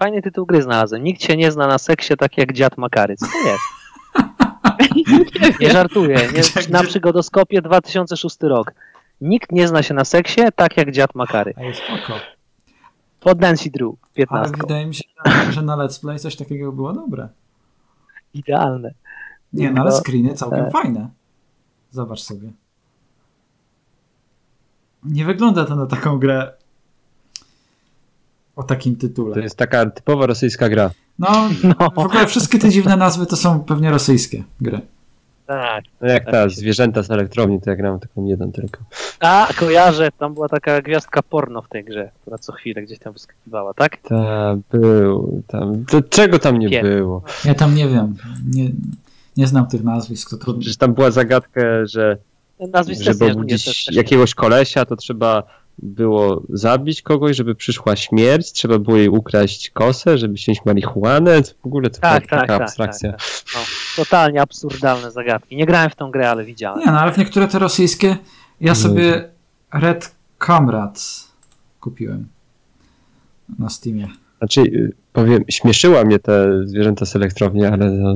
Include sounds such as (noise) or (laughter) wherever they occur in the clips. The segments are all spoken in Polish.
fajny tytuł gry znalazłem. Nikt się nie zna na seksie tak jak dziad Makary. Co to jest? (laughs) nie żartuję. Nie, na przygodoskopie 2006 rok. Nikt nie zna się na seksie tak jak dziad Makary. A jest spoko. Pod Nancy Drew, Ale 15. wydaje mi się, że na Let's Play coś takiego było dobre. Idealne. Nie, no ale screeny całkiem tak. fajne. Zobacz sobie. Nie wygląda to na taką grę o takim tytule. To jest taka typowa rosyjska gra. No, (laughs) No. w ogóle wszystkie te dziwne nazwy to są pewnie rosyjskie gry. Tak. No jak Tak ta zwierzęta z elektrowni, to ja grałem taką jeden tylko. A, kojarzę, tam była taka gwiazdka porno w tej grze, która co chwilę gdzieś tam wyskakiwała, tak? Ta, był tam. To czego tam nie było? Ja tam nie wiem. Nie, nie znam tych nazwisk, to trudno. Przecież tam była zagadka, że Nazwisk żeby obudzić jakiegoś kolesia, to trzeba było zabić kogoś, żeby przyszła śmierć, trzeba było jej ukraść kosę, żeby wziąć marihuanę, to w ogóle to Tak, była tak, taka tak, abstrakcja. tak, tak. No, totalnie absurdalne zagadki. Nie grałem w tą grę, ale widziałem. Nie, no ale w niektóre te rosyjskie ja sobie Red Comrades kupiłem na Steamie. Znaczy, y, powiem, śmieszyła mnie te zwierzęta z elektrowni, ale no,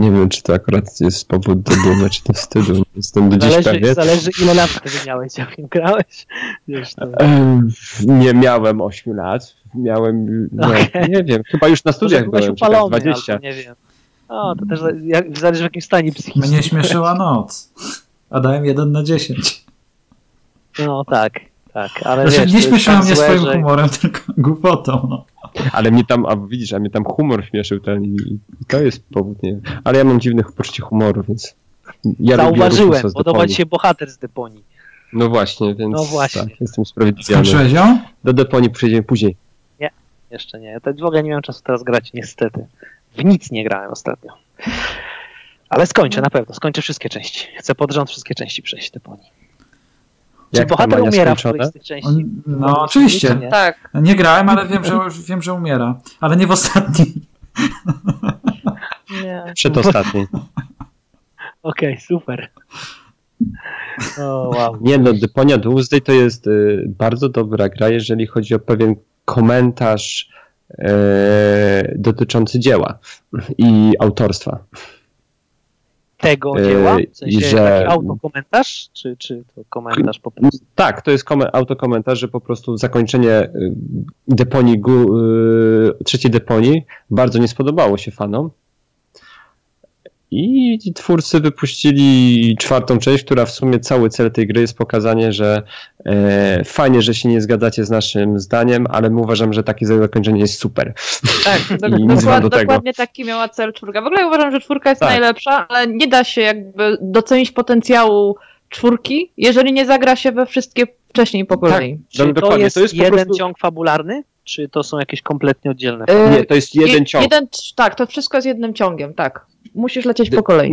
nie wiem, czy to akurat jest powód do dumy, czy do wstydu. Jestem do dziś Zależy, pewien. zależy ile lat wtedy miałeś, jak grałeś. Wiesz, to... Nie miałem 8 lat, miałem, no, nie wiem, chyba już na Może studiach byłeś byłem, czy tak upalony, 20. albo nie wiem. O, to też jak, zależy w jakim stanie psychicznym. Mnie śmieszyła noc. A dałem 1 na 10. No tak, tak, ale Znaczy, wiesz, nie śmieszyła mnie złe, swoim że- humorem, (laughs) tylko głupotą. No. Ale mnie tam, a widzisz, a mnie tam humor śmieszył ten i i to jest powód, nie wiem. Ale ja mam dziwne poczucie humoru, więc ja Zauważyłem, podoba ci się bohater z Deponii. No właśnie, więc No właśnie. Tak, jestem sprawiedliwiony. Skończyłeś ją? Do Deponii przejdziemy później. Jeszcze nie, to w ogóle nie miałem czasu teraz grać, niestety. W nic nie grałem ostatnio. Ale skończę, na pewno, skończę wszystkie części. Chcę pod rząd wszystkie części przejść Deponii. Czy Jak bohater umiera w skończone? tych części? No oczywiście. Nie? Tak. Nie grałem, ale wiem, że, wiem, że umiera. Ale nie w ostatnim. (laughs) Nie. Przedostatniej. (laughs) Okej, super. O, wow. Nie no, Deponia Doomsday to jest y, bardzo dobra gra, jeżeli chodzi o pewien komentarz e, dotyczący dzieła i autorstwa. Tego Yy, dzieła? W sensie że- taki autokomentarz? Czy, czy to komentarz po prostu? Tak, to jest komen- autokomentarz, że po prostu zakończenie y, deponii, y, trzeciej deponii bardzo nie spodobało się fanom. I twórcy wypuścili czwartą część, która w sumie cały cel tej gry jest pokazanie, że e, fajnie, że się nie zgadzacie z naszym zdaniem, ale my uważam, że takie zakończenie jest super. Tak, (laughs) wam dokład, do tego. dokładnie taki miała cel czwórka. W ogóle uważam, że czwórka jest Tak. najlepsza, ale nie da się jakby docenić potencjału czwórki, jeżeli nie zagra się we wszystkie wcześniej po kolei. Czy to dokładnie, jest, to jest jeden prostu- ciąg fabularny? Czy to są jakieś kompletnie oddzielne? E, Nie, to jest jeden Je- ciąg. Jeden, tak, to wszystko jest jednym ciągiem, tak. Musisz lecieć po kolei.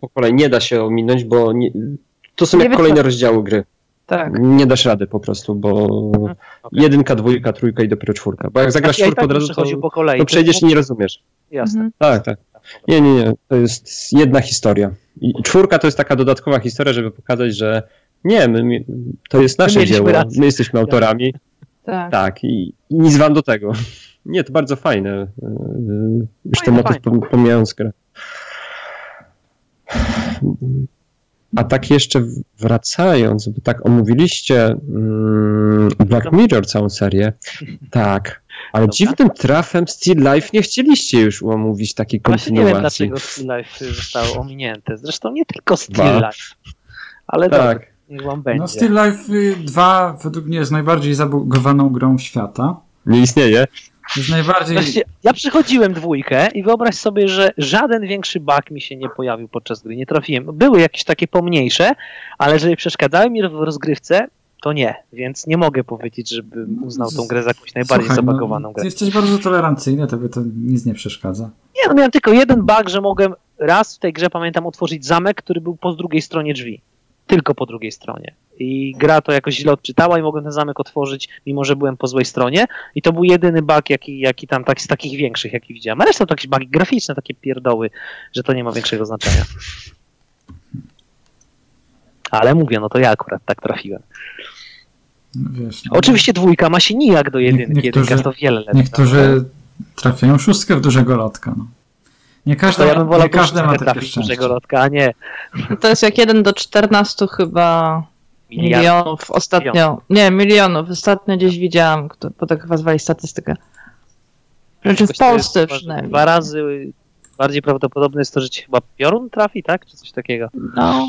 Po kolei nie da się ominąć, bo nie, to są Nie jak kolejne rozdziały gry. Tak. Nie dasz rady po prostu, bo okej. jedynka, dwójka, trójka i dopiero czwórka. Bo jak zagrasz ja i czwórkę tak od razu, to, kolei. to przejdziesz i nie rozumiesz. Jasne. Mhm. Tak, tak. Nie, nie, nie. To jest jedna historia. I czwórka to jest taka dodatkowa historia, żeby pokazać, że nie, my, my, to jest nasze dzieło, rację. my jesteśmy autorami. tak. Tak, i, i nic wam do tego. Nie, to bardzo fajne. Już Fajne, ten motyw pom- pomijając grę. A tak jeszcze wracając, bo tak omówiliście mm, Black Mirror całą serię. Tak. Ale Dobra. dziwnym trafem Still Life nie chcieliście już omówić takiej Właśnie nie wiem, kontynuacji. dlaczego Still Life zostało ominięte. Zresztą nie tylko Still Dwa. Life. Ale tak. dobra, Tak. niech wam będzie. No Still Life y, 2 według mnie jest najbardziej zabugowaną grą świata. Nie istnieje. Jest najbardziej... Właśnie, ja przychodziłem dwójkę i wyobraź sobie, że żaden większy bug mi się nie pojawił podczas gry. Nie trafiłem. Były jakieś takie pomniejsze, ale jeżeli przeszkadzały mi w rozgrywce, to nie. Więc nie mogę powiedzieć, żebym uznał tą grę za jakąś najbardziej Słuchaj, zabagowaną no, grę. Jesteś bardzo tolerancyjny, tobie to nic nie przeszkadza. Nie, no miałem tylko jeden bug, że mogłem raz w tej grze, pamiętam, otworzyć zamek, który był po drugiej stronie drzwi. Tylko po drugiej stronie. I gra to jakoś źle odczytała i mogłem ten zamek otworzyć, mimo że byłem po złej stronie. I to był jedyny bug, jaki, jaki tam tak, z takich większych, jaki widziałem. A reszta to jakieś bugi graficzne, takie pierdoły, że to nie ma większego znaczenia. Ale mówię, no to ja akurat tak trafiłem. No, wiesz, no. Oczywiście dwójka ma się nijak do jedynki, niektórzy- jedynka to wiele lepsza. Niektórzy trafiają szóstkę w dużego lotka. No. Nie To każdy, ja nie każdy ma takie szczęście. lotka, a nie To jest jak 1 do 14 chyba miliard. milionów ostatnio. Nie, milionów. Ostatnio gdzieś widziałam, kto, bo tak chyba zwali statystykę. Znaczy w Polsce przynajmniej. Dwa razy bardziej prawdopodobne jest to, że ci chyba piorun trafi, tak? Czy coś takiego. No.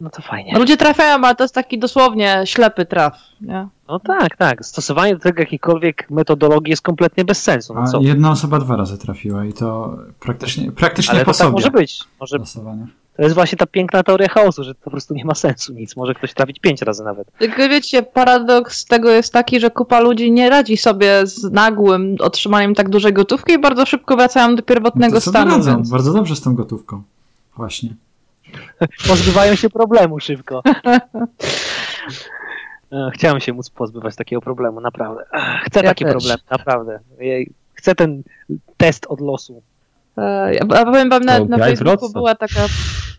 No to fajnie. Ludzie trafiają, ale to jest taki dosłownie ślepy traf. Nie? No tak, tak. Stosowanie do tego jakiejkolwiek metodologii jest kompletnie bez sensu. No co? jedna osoba dwa razy trafiła i to praktycznie, praktycznie Ale po to tak sobie. może być. Może, Losowanie. to jest właśnie ta piękna teoria chaosu, że to po prostu nie ma sensu nic. Może ktoś trafić pięć razy nawet. Tylko wiecie, paradoks tego jest taki, że kupa ludzi nie radzi sobie z nagłym otrzymaniem tak dużej gotówki i bardzo szybko wracają do pierwotnego No to sobie stanu. radzą Więc... bardzo dobrze z tą gotówką. Właśnie. (laughs) Pozbywają się problemu szybko. E, Chciałem się móc pozbywać takiego problemu, naprawdę. Ech, Chcę Ja taki też. problem, naprawdę. Chcę ten test od losu. E, ja- A powiem wam, na graj w Facebooku była taka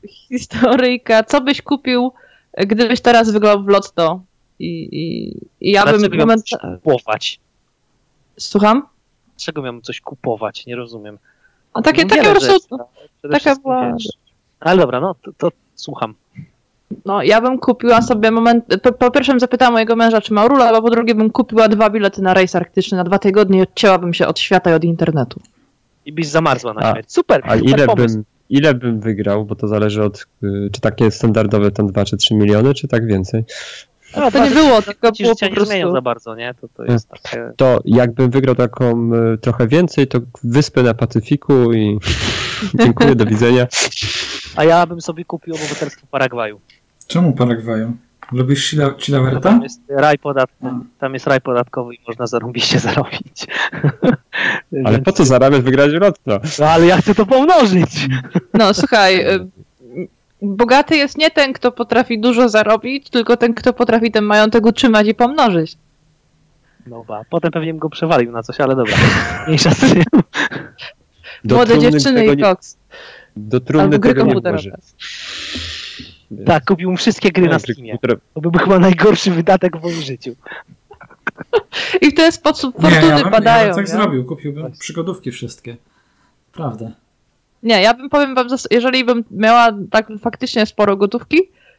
historyjka, co byś kupił, gdybyś teraz wygrał w lotto? I, i, i ja bym moment... coś kupować? Słucham? Dlaczego miałbym coś kupować? Nie rozumiem. A takie, No takie po prostu, no. Taka wszystkim, była- wiesz. Ale dobra, no to, to słucham. no ja bym kupiła sobie moment, po, po pierwsze bym zapytała mojego męża, czy ma rula, a po drugie bym kupiła dwa bilety na rejs arktyczny na dwa tygodnie i odcięłabym się od świata i od internetu. I byś zamarzła na śmierć. Super, A super ile pomysł. bym, ile bym wygrał, bo to zależy od, y, czy takie standardowe tam 2 czy 3 miliony, czy tak więcej. A, To nie było, tylko Ci było życia po nie zmienią prostu... za bardzo, nie? To, to jest takie... To jakbym wygrał taką y, trochę więcej, to wyspę na Pacyfiku i (laughs) dziękuję, do widzenia. A ja bym sobie kupił obywatelstwo Paragwaju. Czemu Paragwaju? Lubisz chila- No tam jest raj podatkowy, tam jest raj podatkowy i można zarąbiście (laughs) zarobić. Ale Więc- po co zarabiać, wygrać w lotto? No ale ja chcę to pomnożyć. No słuchaj, (laughs) y, bogaty jest nie ten, kto potrafi dużo zarobić, tylko ten, kto potrafi ten majątek utrzymać i pomnożyć. No ba, potem pewnie bym go przewalił na coś, ale dobra. (laughs) Mniejsza z tym. Do Młode dziewczyny i nie- koks. Do trumny tego nie włoży. Tak, kupił mu wszystkie gry na Tak, Steamie. To by był chyba najgorszy wydatek w moim życiu. I w ten sposób Nie, ja fortuny bym, ja padają. bym tak nie? zrobił. Kupiłbym przygodówki wszystkie. Prawda. Nie, ja bym powiem wam, jeżeli bym miała tak faktycznie sporo gotówki,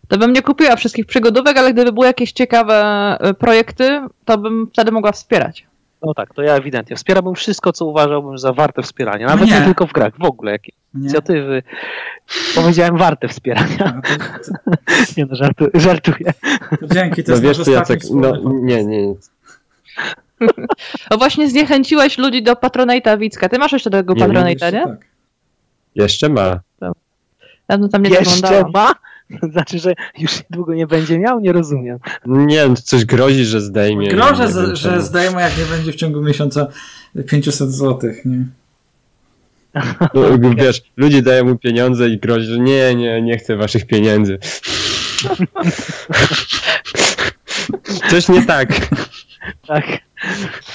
to bym nie kupiła wszystkich przygodówek, ale gdyby były jakieś ciekawe e, projekty, to bym wtedy mogła wspierać. No tak, to ja ewidentnie. Wspierałbym wszystko, co uważałbym za warte wspierania. Nawet Nie. nie tylko w grach, w ogóle jakieś Nie? inicjatywy. Powiedziałem warte wspierania. A to, (laughs) Nie no, żartu, żartuję. to dzięki, to No jest wiesz Jacek, no nie, nie. (laughs) No właśnie zniechęciłeś ludzi do Patronite'a Wicka. Ty masz jeszcze tego Nie, nie, Patronite'a, nie? Tak. Jeszcze ma. Dawno tam nie Jeszcze ma? (laughs) Znaczy, że już niedługo nie będzie miał? Nie rozumiem. Nie, no, coś grozi, że zdejmie. Grożę, że, wiem że czemu. zdejmę, jak nie będzie w ciągu miesiąca 500 zł, nie? No, (laughs) wiesz, ludzie dają mu pieniądze i grozi, że nie, nie, nie chcę waszych pieniędzy. (laughs) Coś nie tak. Tak.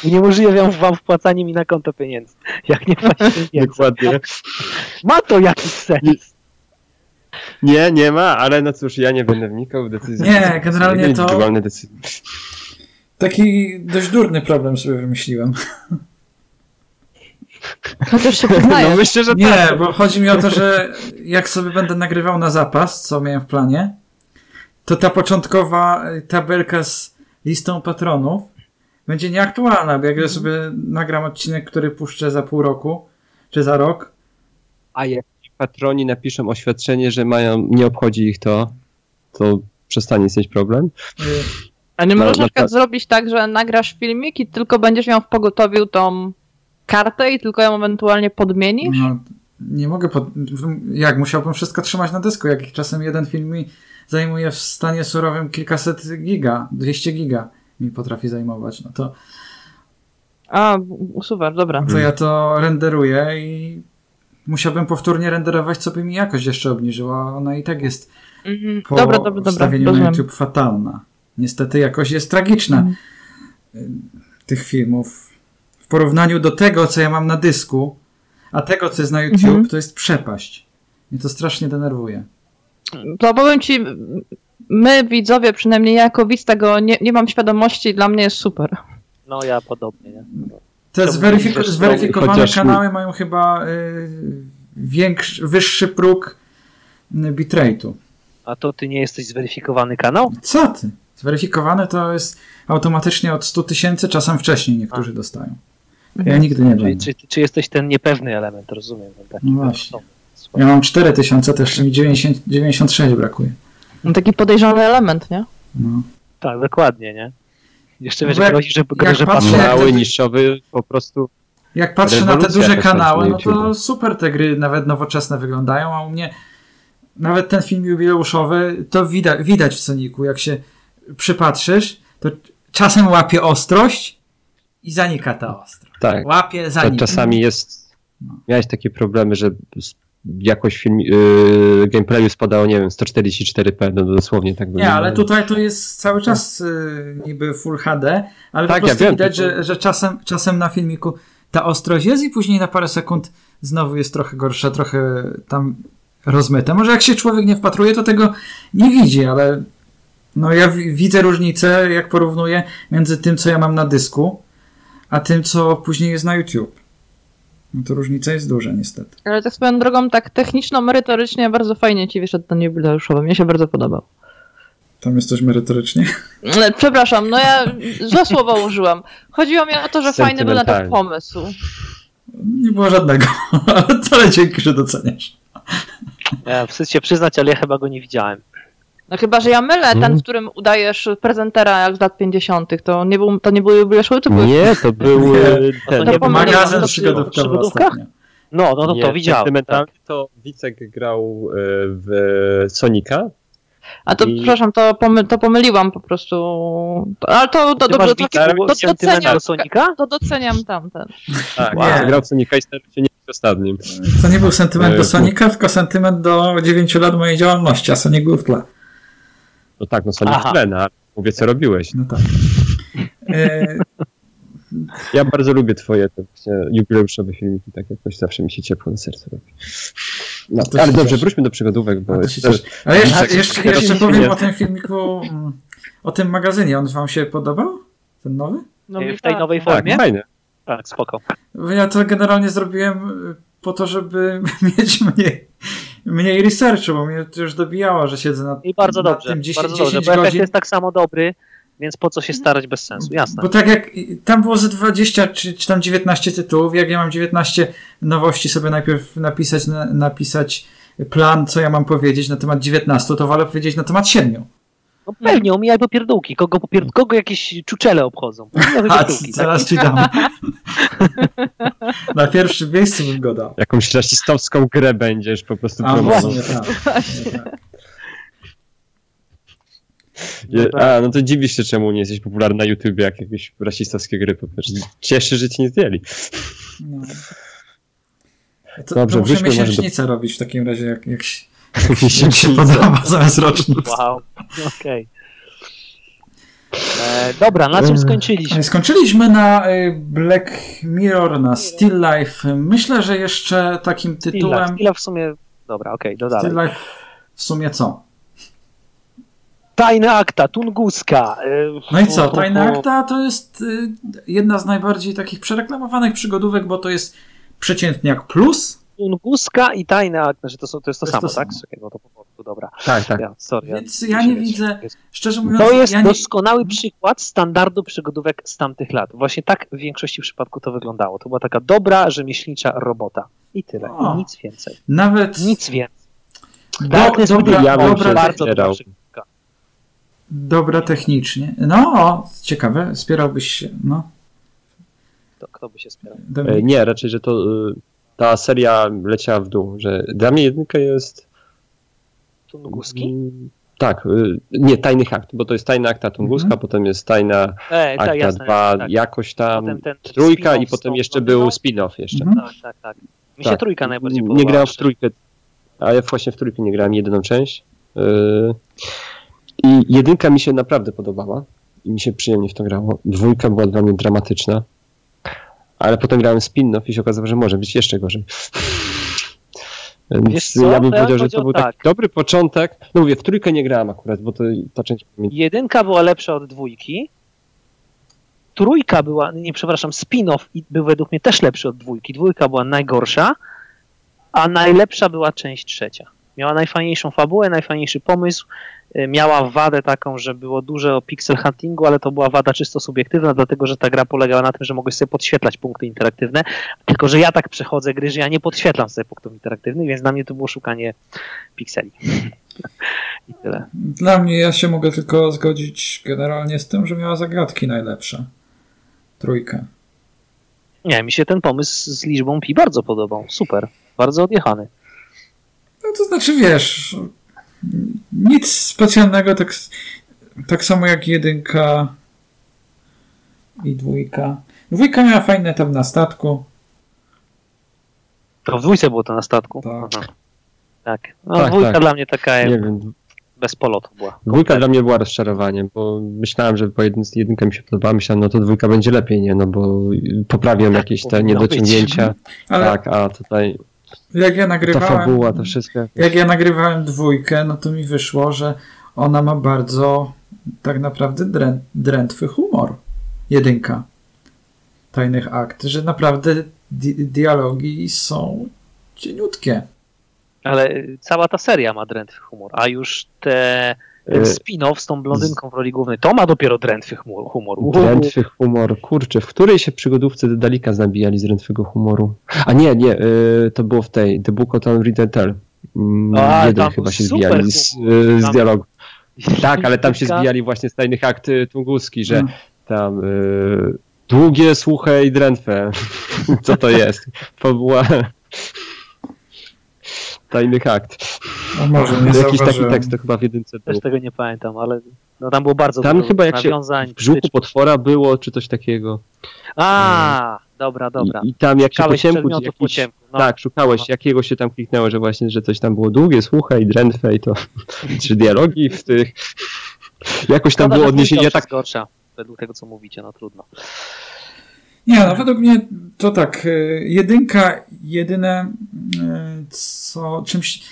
Uniemożliwiam wam wpłacanie mi na konto pieniędzy. Jak nie płaci pieniędzy. Dokładnie. Ma to jakiś sens. Nie, nie ma, ale no cóż, ja nie będę wnikał w decyzję. Nie, generalnie to- decyzje. Taki dość durny problem sobie wymyśliłem. Chociaż się (laughs) No przyznaję. myślę, że Nie, tak. bo chodzi mi o to, że jak sobie będę nagrywał na zapas, co miałem w planie, to ta początkowa tabelka z listą patronów będzie nieaktualna, bo jak ja sobie nagram odcinek, który puszczę za pół roku, czy za rok, A jak patroni napiszą oświadczenie, że mają, nie obchodzi ich to, to przestanie istnieć problem. A nie No, możesz na przykład zrobić tak, że nagrasz filmik i tylko będziesz miał w pogotowiu tą kartę i tylko ją ewentualnie podmienisz? no, nie mogę, pod... jak musiałbym wszystko trzymać na dysku, jak czasem jeden film mi zajmuje w stanie surowym kilkaset giga, 200 giga mi potrafi zajmować, no to A, super, dobra. to ja to renderuję i musiałbym powtórnie renderować, co by mi jakość jeszcze obniżyła. Ona i tak jest Mhm. po Dobra, dobra, dobra, wstawieniu na. YouTube fatalna. Niestety jakość jest tragiczna Mhm. y, tych filmów. W porównaniu do tego, co ja mam na dysku, a tego, co jest na YouTube, Mhm. to jest przepaść. Mnie to strasznie denerwuje. To powiem ci, my widzowie, przynajmniej ja jako widz tego nie, nie mam świadomości, dla mnie jest super. No ja podobnie, nie? Te zweryfik- też zweryfikowane kanały mają chyba y, większy, wyższy próg y, bitrate'u. A to ty nie jesteś zweryfikowany kanał? Co ty? Zweryfikowane to jest automatycznie od 100 tysięcy, czasem wcześniej niektórzy dostają. Ja nigdy nie Czyli, będę. czy, czy jesteś ten niepewny element, rozumiem. Taki No właśnie. Ja mam 4 tysiące, to jeszcze mi 90, 96 brakuje. No, Taki podejrzany element, nie? No. Tak, dokładnie, nie? Jeszcze No wiesz, grozi, że, że patrzę, to- niszowy, po prostu Jak patrzę na te duże kanały, na no to super te gry, nawet nowoczesne wyglądają, a u mnie nawet ten film jubileuszowy, to widać, widać w Soniku, jak się przypatrzysz, to czasem łapie ostrość i zanika ta ostrość. tak. Łapie, To zanika. czasami jest. No. Miałeś takie problemy, że jakość film, yy, gameplayu spadało, nie wiem, 144p, no dosłownie tak Nie, wyglądało. ale tutaj to jest cały czas y, niby Full HD, ale Tak, po ja prostu wiem, widać, tylko- że, że czasem, czasem na filmiku ta ostrość jest i później na parę sekund znowu jest trochę gorsza, trochę tam rozmyte. Może jak się człowiek nie wpatruje, to tego nie widzi, ale no ja wi- widzę różnicę, jak porównuję między tym, co ja mam na dysku, a tym, co później jest na YouTube. No to różnica jest duża niestety. Ale tak swoją drogą, tak techniczno-merytorycznie bardzo fajnie ci wyszedł ten jubileuszowy. Mnie się bardzo podobał. Tam jest coś merytorycznie. Ale Przepraszam, no ja złe (laughs) słowo użyłam. Chodziło mi o to, że fajny był na Sentymentalnie. pomysł. Nie było żadnego, (laughs) ale wcale dzięki, że doceniasz. ja wstyd się przyznać, ale ja chyba go nie widziałem. No chyba, że ja mylę, ten, Mm. w którym udajesz prezentera jak z lat 50. To nie był, to nie był jubileuszowy, to był... Nie, to (laughs) był Nie. yy, to ten. nie Magazyn to przygodówkowy. No, no to, nie, to widziałem. sentymentalny to Wicek grał yy, w Sonika. A to, I- przepraszam, to, pomy, to pomyliłam po prostu. To, ale to, to to, to, to, sentyment doceniam, do Sonika? to doceniam tamten. Tak, Wow. Grał w Sonika i starał się nie być ostatnim. To nie był sentyment E, do tu- Sonika, tylko sentyment do 9 lat mojej działalności, a Sonic był w tle. No tak, no Aha. w tle, ale mówię co robiłeś. No tak. E, Ja bardzo lubię twoje te właśnie jubileuszowe filmiki, tak jakoś zawsze mi się ciepło na sercu robi. No, ale dobrze, wróćmy do przygodówek, bo cieszę. Ale jeszcze, Tak, jeszcze, jeszcze się powiem nie- o tym filmiku, o tym magazynie. On wam się podobał? Ten nowy? No, W mi tej tak. nowej tak, formie? fajne. Tak, spoko. Bo Ja to generalnie zrobiłem po to, żeby (laughs) mieć mniej, mniej researchu, bo mnie to już dobijało, że siedzę nad, I bardzo nad dobrze, tym 10, bardzo dobrze, 10 bo efekt godzin. jest tak samo dobry, więc po co się starać bez sensu, jasne. Bo tak jak tam było ze 20 czy, czy tam 19 tytułów, jak ja mam 19 nowości sobie najpierw napisać, na, napisać plan, co ja mam powiedzieć na temat 19, to wolę powiedzieć na temat 7. No pewnie, omijaj popierdółki, kogo, popier... kogo jakieś czuczele obchodzą. (laughs) A tak? zaraz ci dam. (laughs) na pierwszym miejscu bym go dał. Jakąś rasistowską grę będziesz po prostu A promował. właśnie tak. Właśnie tak. Je- A, no to dziwisz się, czemu nie jesteś popularny na YouTubie, jak jakieś rasistowskie gry powiesz. Cieszy, że ci nie zdjęli. No. To, Dobrze, to może do- robić w takim razie, jak, jak, jak się podoba zamiast rocznic. Wow, okej. E, Dobra, na czym skończyliśmy? Skończyliśmy na y, Black Mirror, na Still Life. Myślę, że jeszcze takim tytułem. Stilla w sumie... Dobra, okej, okay, Still. Life w sumie co? Tajne akta, Tunguska. e, No i co? po- Akta to jest jedna z najbardziej takich przereklamowanych przygodówek, bo to jest przeciętniak plus. Tunguska i tajne znaczy to, są, to jest to To jest samo, to tak? samo. Czekaj, bo to po polsku, dobra. Tak, tak. Ja, sorry, Więc ja, nie widzę- jest- Szczerze mówiąc, To jest ja nie, doskonały przykład standardu przygodówek z tamtych lat. Właśnie tak w większości przypadków to wyglądało. To była taka dobra, rzemieślnicza robota. I tyle. O. I nic więcej. nawet Nic więcej. do, Darkness dobra, ja bym dobra, się bardzo dobra dobra technicznie. No, ciekawe, spierałbyś się. No, To kto by się spierał? E, Dominik. Nie, raczej, że to y, ta seria leciała w dół, że dla mnie jedynka jest... Tunguski? Mm, Tak, y, nie, tajnych akt, bo to jest tajna akta Tunguska, Mhm. potem jest tajna Ej, tak, akta jasne. 2, tak. jakoś tam Potem ten trójka i potem jeszcze był spin-off jeszcze. Mhm. Tak, tak, tak. Mi się Tak. trójka najbardziej Nie podobała. grałem w trójkę, a ja właśnie w trójkę nie grałem jedyną część. Yy, I jedynka mi się naprawdę podobała i mi się przyjemnie w to grało. Dwójka była dla mnie dramatyczna, ale potem grałem spin-off i się okazało, że może być jeszcze gorzej. Więc ja bym powiedział, że to był taki tak. dobry początek. No mówię, w trójkę nie grałem akurat, bo to ta część. Jedynka była lepsza od dwójki. Trójka była, nie przepraszam, spin-off i był według mnie też lepszy od dwójki. Dwójka była najgorsza, a najlepsza była część trzecia. Miała najfajniejszą fabułę, najfajniejszy pomysł. y, Miała wadę taką, że było dużo pixel huntingu, ale to była wada czysto subiektywna, dlatego że ta gra polegała na tym, że mogłeś sobie podświetlać punkty interaktywne. Tylko, że ja tak przechodzę gry, że ja nie podświetlam sobie punktów interaktywnych, więc dla mnie to było szukanie pikseli. (laughs) I tyle. Dla mnie ja się mogę tylko zgodzić generalnie z tym, że miała zagadki najlepsze. Trójkę. Nie, mi się ten pomysł z liczbą pi bardzo podobał. Super. Bardzo odjechany. No to znaczy, wiesz, nic specjalnego, tak, tak samo jak jedynka i dwójka. Dwójka miała fajny etap na statku. To w dwójce było to na statku. Tak. Aha. Tak. No, Tak, dwójka tak. dla mnie taka Nie wiem, bez polotu była. dwójka dla mnie była rozczarowaniem, bo myślałem, że po jedyn, jedynka mi się podobała, myślałem, no to dwójka będzie lepiej, nie, no bo poprawią jakieś te niedociągnięcia. Ale Tak, a tutaj jak ja ta nagrywałem. fabuła, to wszystko. Jak ja nagrywałem dwójkę, no to mi wyszło, że ona ma bardzo tak naprawdę drę, drętwy humor. Jedynka. Tajnych akt, że naprawdę di dialogi są cieniutkie. Ale cała ta seria ma drętwy humor, a już te, ten E, spin-off z tą blondynką w roli głównej, to ma dopiero drętwy humor. Uhu. Drętwy humor, kurczę, w której się przygodówce Dalika zabijali z drętwego humoru? A nie, nie, y, to było w tej, The Book of Unwritten Tale. Mm, A, Jeden chyba się zbijali z, y, z dialogu. (laughs) Tak, ale tam się zbijali właśnie z tajnych akt Tunguski, że Mm. tam długie, suche i drętwe. (laughs) Co to jest? Fabuła tajnych akt. A może nie Jakiś taki tekst to chyba w jedynce był. Też tego nie pamiętam, ale no, tam było bardzo Tam dużo chyba jak się nawiązań. W brzuchu potwora było, czy coś takiego. A, dobra, dobra. I, I tam jak się po Szukałeś ciemku, po jakiś, ciemku. No. tak, szukałeś No. jakiego się tam kliknęło, że właśnie, że coś tam było długie, suche i drętwe i to, (laughs) czy dialogi w tych, jakoś tam było odniesienie, tak, gorsza, według tego, co mówicie, no trudno. Nie, no według mnie to tak, y, jedynka, jedyne co czymś...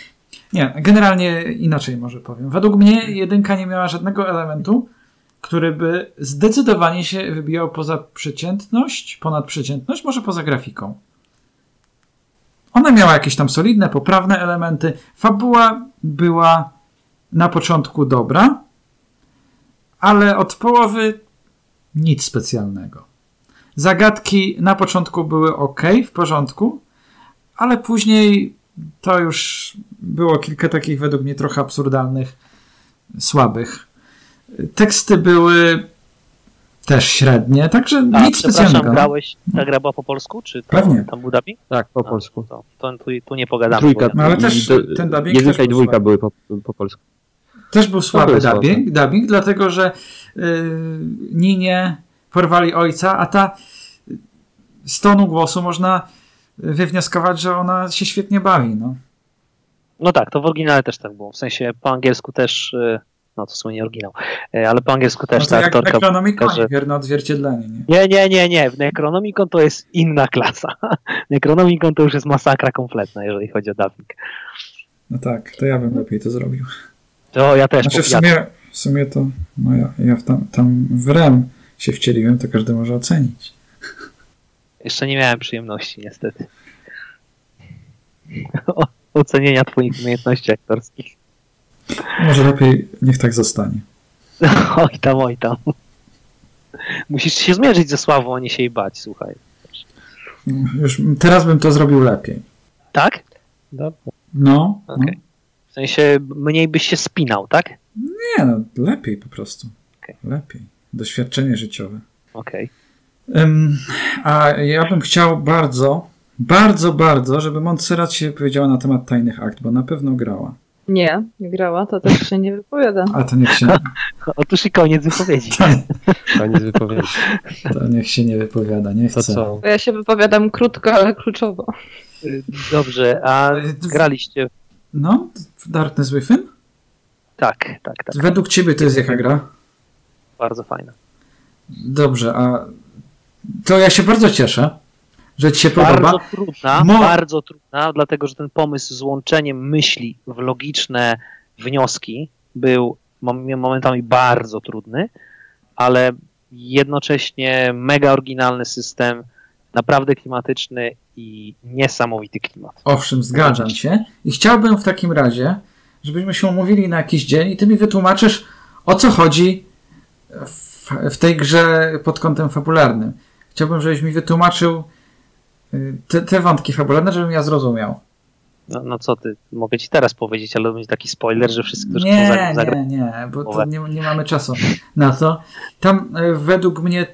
Nie, generalnie inaczej może powiem. Według mnie jedynka nie miała żadnego elementu, który by zdecydowanie się wybijał poza przeciętność, ponad przeciętność, może poza grafiką. Ona miała jakieś tam solidne, poprawne elementy. Fabuła była na początku dobra, ale od połowy nic specjalnego. Zagadki na początku były ok, w porządku, ale później to już było kilka takich według mnie trochę absurdalnych, słabych. Teksty były też średnie, także A, nic specjalnego. no. grałeś, ta gra była po polsku, czy tam, Pewnie. tam był dubbing? tak, po A, polsku. To, to tu, tu nie pogadamy. Trójka, No, ale i też do- ten dubbing jedynka też i dwójka słaby. były po, po polsku. Też był słaby dubbing, dubbing, dlatego że yy, Ninie porwali ojca, a ta z tonu głosu można wywnioskować, że ona się świetnie bawi. No. No tak, to w oryginale też tak było. W sensie po angielsku też, y, no to w sumie nie oryginał, y, ale po angielsku też no to ta jak aktorka... Necronomicon, że- wierne odzwierciedlenie. Nie? Nie, nie, nie, nie. W Necronomicon to jest inna klasa. (laughs) Necronomicon to już jest masakra kompletna, jeżeli chodzi o dubbing. No tak, to ja bym lepiej to zrobił. To ja też Znaczy w sumie, w sumie to no ja, ja tam, tam w REM się wcieliłem, to każdy może ocenić. Jeszcze nie miałem przyjemności, niestety. (laughs) O- Ocenienia twoich umiejętności aktorskich. Może lepiej niech tak zostanie. (laughs) Oj tam, oj tam. Musisz się zmierzyć ze sławą, a nie się jej bać, słuchaj. No, Już teraz bym to zrobił lepiej. Tak? Dobra. No, no. Okej. W sensie mniej byś się spinał, tak? nie no, lepiej po prostu. Okej. Lepiej. Doświadczenie życiowe. Okej. Ym, a ja bym chciał bardzo, bardzo, bardzo, żeby Montserrat się powiedziała na temat tajnych akt, bo na pewno grała. Nie, nie grała, to też się nie wypowiada. A to niech się, (laughs) Otóż i koniec wypowiedzi. (laughs) Koniec wypowiedzi. to niech się nie wypowiada, nie To chcę. co? Bo ja się wypowiadam krótko, ale kluczowo. Dobrze, a graliście... No, Darkness Within? Tak, tak, tak. Według ciebie to jest jaka gra? Bardzo fajna. Dobrze, a to ja się bardzo cieszę, że ci się podoba. Bardzo trudna, Mo- bardzo trudna, dlatego że ten pomysł z łączeniem myśli w logiczne wnioski był mom- momentami bardzo trudny, ale jednocześnie mega oryginalny system, naprawdę klimatyczny i niesamowity klimat. Owszem, zgadzam się. I chciałbym w takim razie, żebyśmy się umówili na jakiś dzień i ty mi wytłumaczysz, o co chodzi w, w tej grze pod kątem fabularnym. Chciałbym, żebyś mi wytłumaczył y, te, te wątki fabularne, żebym ja zrozumiał. No, no co ty, mogę ci teraz powiedzieć, ale to będzie taki spoiler, że wszyscy, którzy Nie, chcą zagrać, nie, nie, bo nie, nie mamy czasu na to. Tam y, według mnie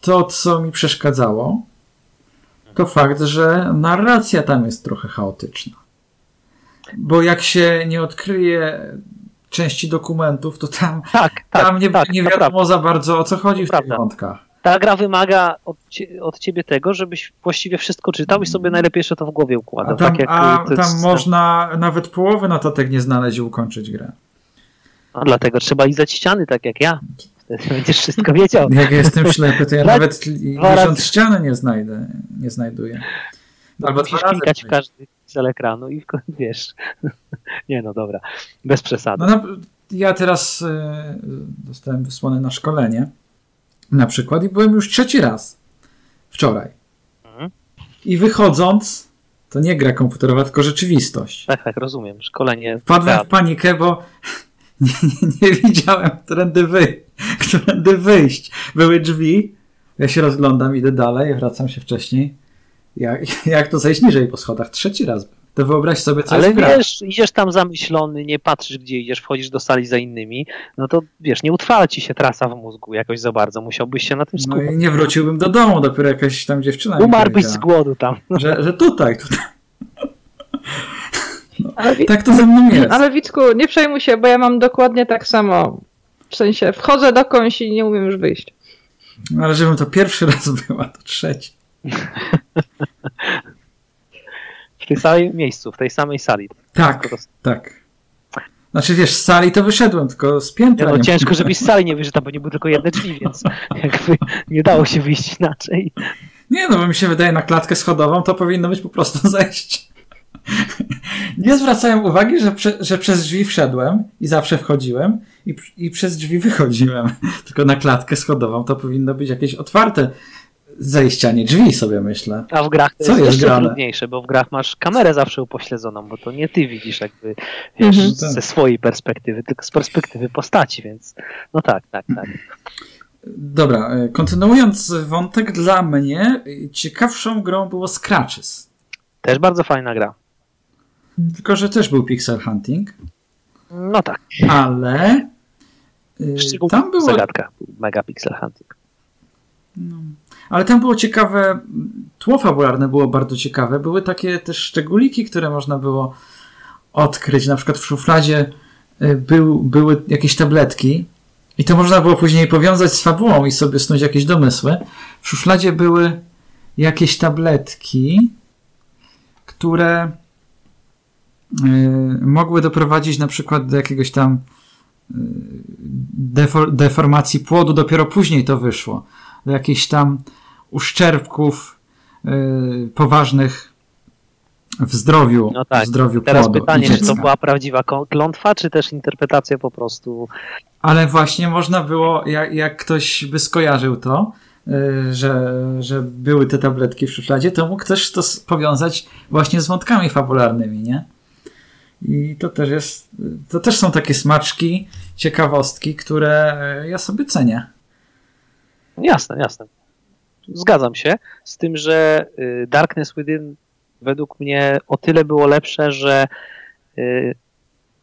to, co mi przeszkadzało, to fakt, że narracja tam jest trochę chaotyczna. Bo jak się nie odkryje części dokumentów, to tam, tak, tak, tam nie, tak, nie wiadomo za bardzo o co chodzi w tych wątkach. Ta gra wymaga od, cie, od ciebie tego, żebyś właściwie wszystko czytał i sobie najlepiej jeszcze to w głowie A układał. tam, tak jak a tam jest- można nawet połowy notatek nie znaleźć i ukończyć grę. No, dlatego trzeba lizać ściany, tak jak ja. Wtedy będziesz wszystko wiedział. (laughs) Jak ja jestem ślepy, to ja (laughs) nawet razy. ściany nie znajdę, nie znajduję. Albo dwa razy klikać w każdy piksel ekranu i w końcu (laughs) wiesz. Nie no, dobra. Bez przesady. No, ja teraz e, dostałem wysłane na szkolenie na przykład i byłem już trzeci raz wczoraj. Mhm. I wychodząc, to nie gra komputerowa, tylko rzeczywistość. Tak, (laughs) tak, rozumiem. Szkolenie. Wpadłem w panikę, bo nie, (laughs) nie, nie widziałem, którędy, wy, (laughs) którędy wyjść. Były drzwi, ja się rozglądam, idę dalej, wracam się wcześniej. Jak, jak to zejść niżej po schodach? Trzeci raz. był. To wyobraź sobie, co Ale jest gra. wiesz, idziesz tam zamyślony, nie patrzysz gdzie idziesz, wchodzisz do sali za innymi, no to wiesz, nie utrwala ci się trasa w mózgu jakoś za bardzo, musiałbyś się na tym No skupić. i nie wróciłbym do domu, dopiero jakaś tam dziewczyna Umarłbyś z głodu tam. że, że tutaj, tutaj. (laughs) Wi- Tak to ze mną jest. ale Wicku, nie przejmuj się, bo ja mam dokładnie tak samo. W sensie, wchodzę do końca i nie umiem już wyjść. Ale żebym to pierwszy (laughs) raz była, to trzeci. (laughs) W tej samej miejscu, w tej samej sali. Tak, tak. Znaczy wiesz, z sali to wyszedłem, tylko z piętra. no, nie- ciężko, żebyś z sali nie wyszedł, bo nie były tylko jedne drzwi, więc (laughs) jakby nie dało się wyjść inaczej. Nie, no bo mi się wydaje, na klatkę schodową to powinno być po prostu (laughs) zejść. Nie zwracałem uwagi, że, prze, że przez drzwi wszedłem i zawsze wchodziłem i, i przez drzwi wychodziłem. (laughs) Tylko na klatkę schodową to powinno być jakieś otwarte zejście, a nie drzwi sobie myślę. A w grach to Co jest, jest jeszcze grane? trudniejsze, bo w grach masz kamerę zawsze upośledzoną, bo to nie ty widzisz jakby Mhm. wiesz, Tak. ze swojej perspektywy, tylko z perspektywy postaci, więc no tak, tak, tak. Dobra, e, kontynuując wątek, dla mnie ciekawszą grą było Scratches. Też bardzo fajna gra. Tylko, że też był pixel hunting, No tak, ale szczególnie tam było zagadka, Megapixel Hunting. No. Ale tam było ciekawe, tło fabularne było bardzo ciekawe. Były takie też szczególiki, które można było odkryć. Na przykład w szufladzie y, był, były jakieś tabletki i to można było później powiązać z fabułą i sobie snuć jakieś domysły. W szufladzie były jakieś tabletki, które y, mogły doprowadzić na przykład do jakiegoś tam y, defor- deformacji płodu. Dopiero później to wyszło do jakichś tam uszczerbków y, poważnych w zdrowiu, No tak. w zdrowiu Teraz płodu pytanie, czy to była prawdziwa klątwa, czy też interpretacja po prostu Ale właśnie można było, jak, jak ktoś by skojarzył to, y, że, że były te tabletki w szufladzie, to mógł też to powiązać właśnie z wątkami fabularnymi, nie? I to też jest, to też są takie smaczki, ciekawostki, które y, ja sobie cenię. Jasne, jasne. Zgadzam się z tym, że y, Darkness Within według mnie o tyle było lepsze, że y,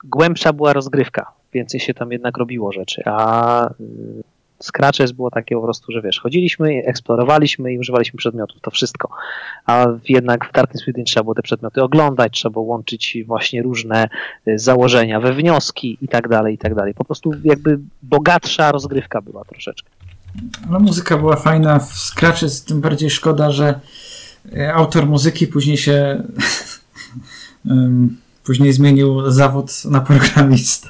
głębsza była rozgrywka. Więcej się tam jednak robiło rzeczy, a y, Scratches było takie po prostu, że wiesz, chodziliśmy, eksplorowaliśmy i używaliśmy przedmiotów, to wszystko. A jednak w Darkness Within trzeba było te przedmioty oglądać, trzeba było łączyć właśnie różne założenia we wnioski i tak dalej, i tak dalej. Po prostu jakby bogatsza rozgrywka była troszeczkę. No muzyka była fajna w Scratches, tym bardziej szkoda, że e, autor muzyki później się (laughs) później zmienił zawód na programistę.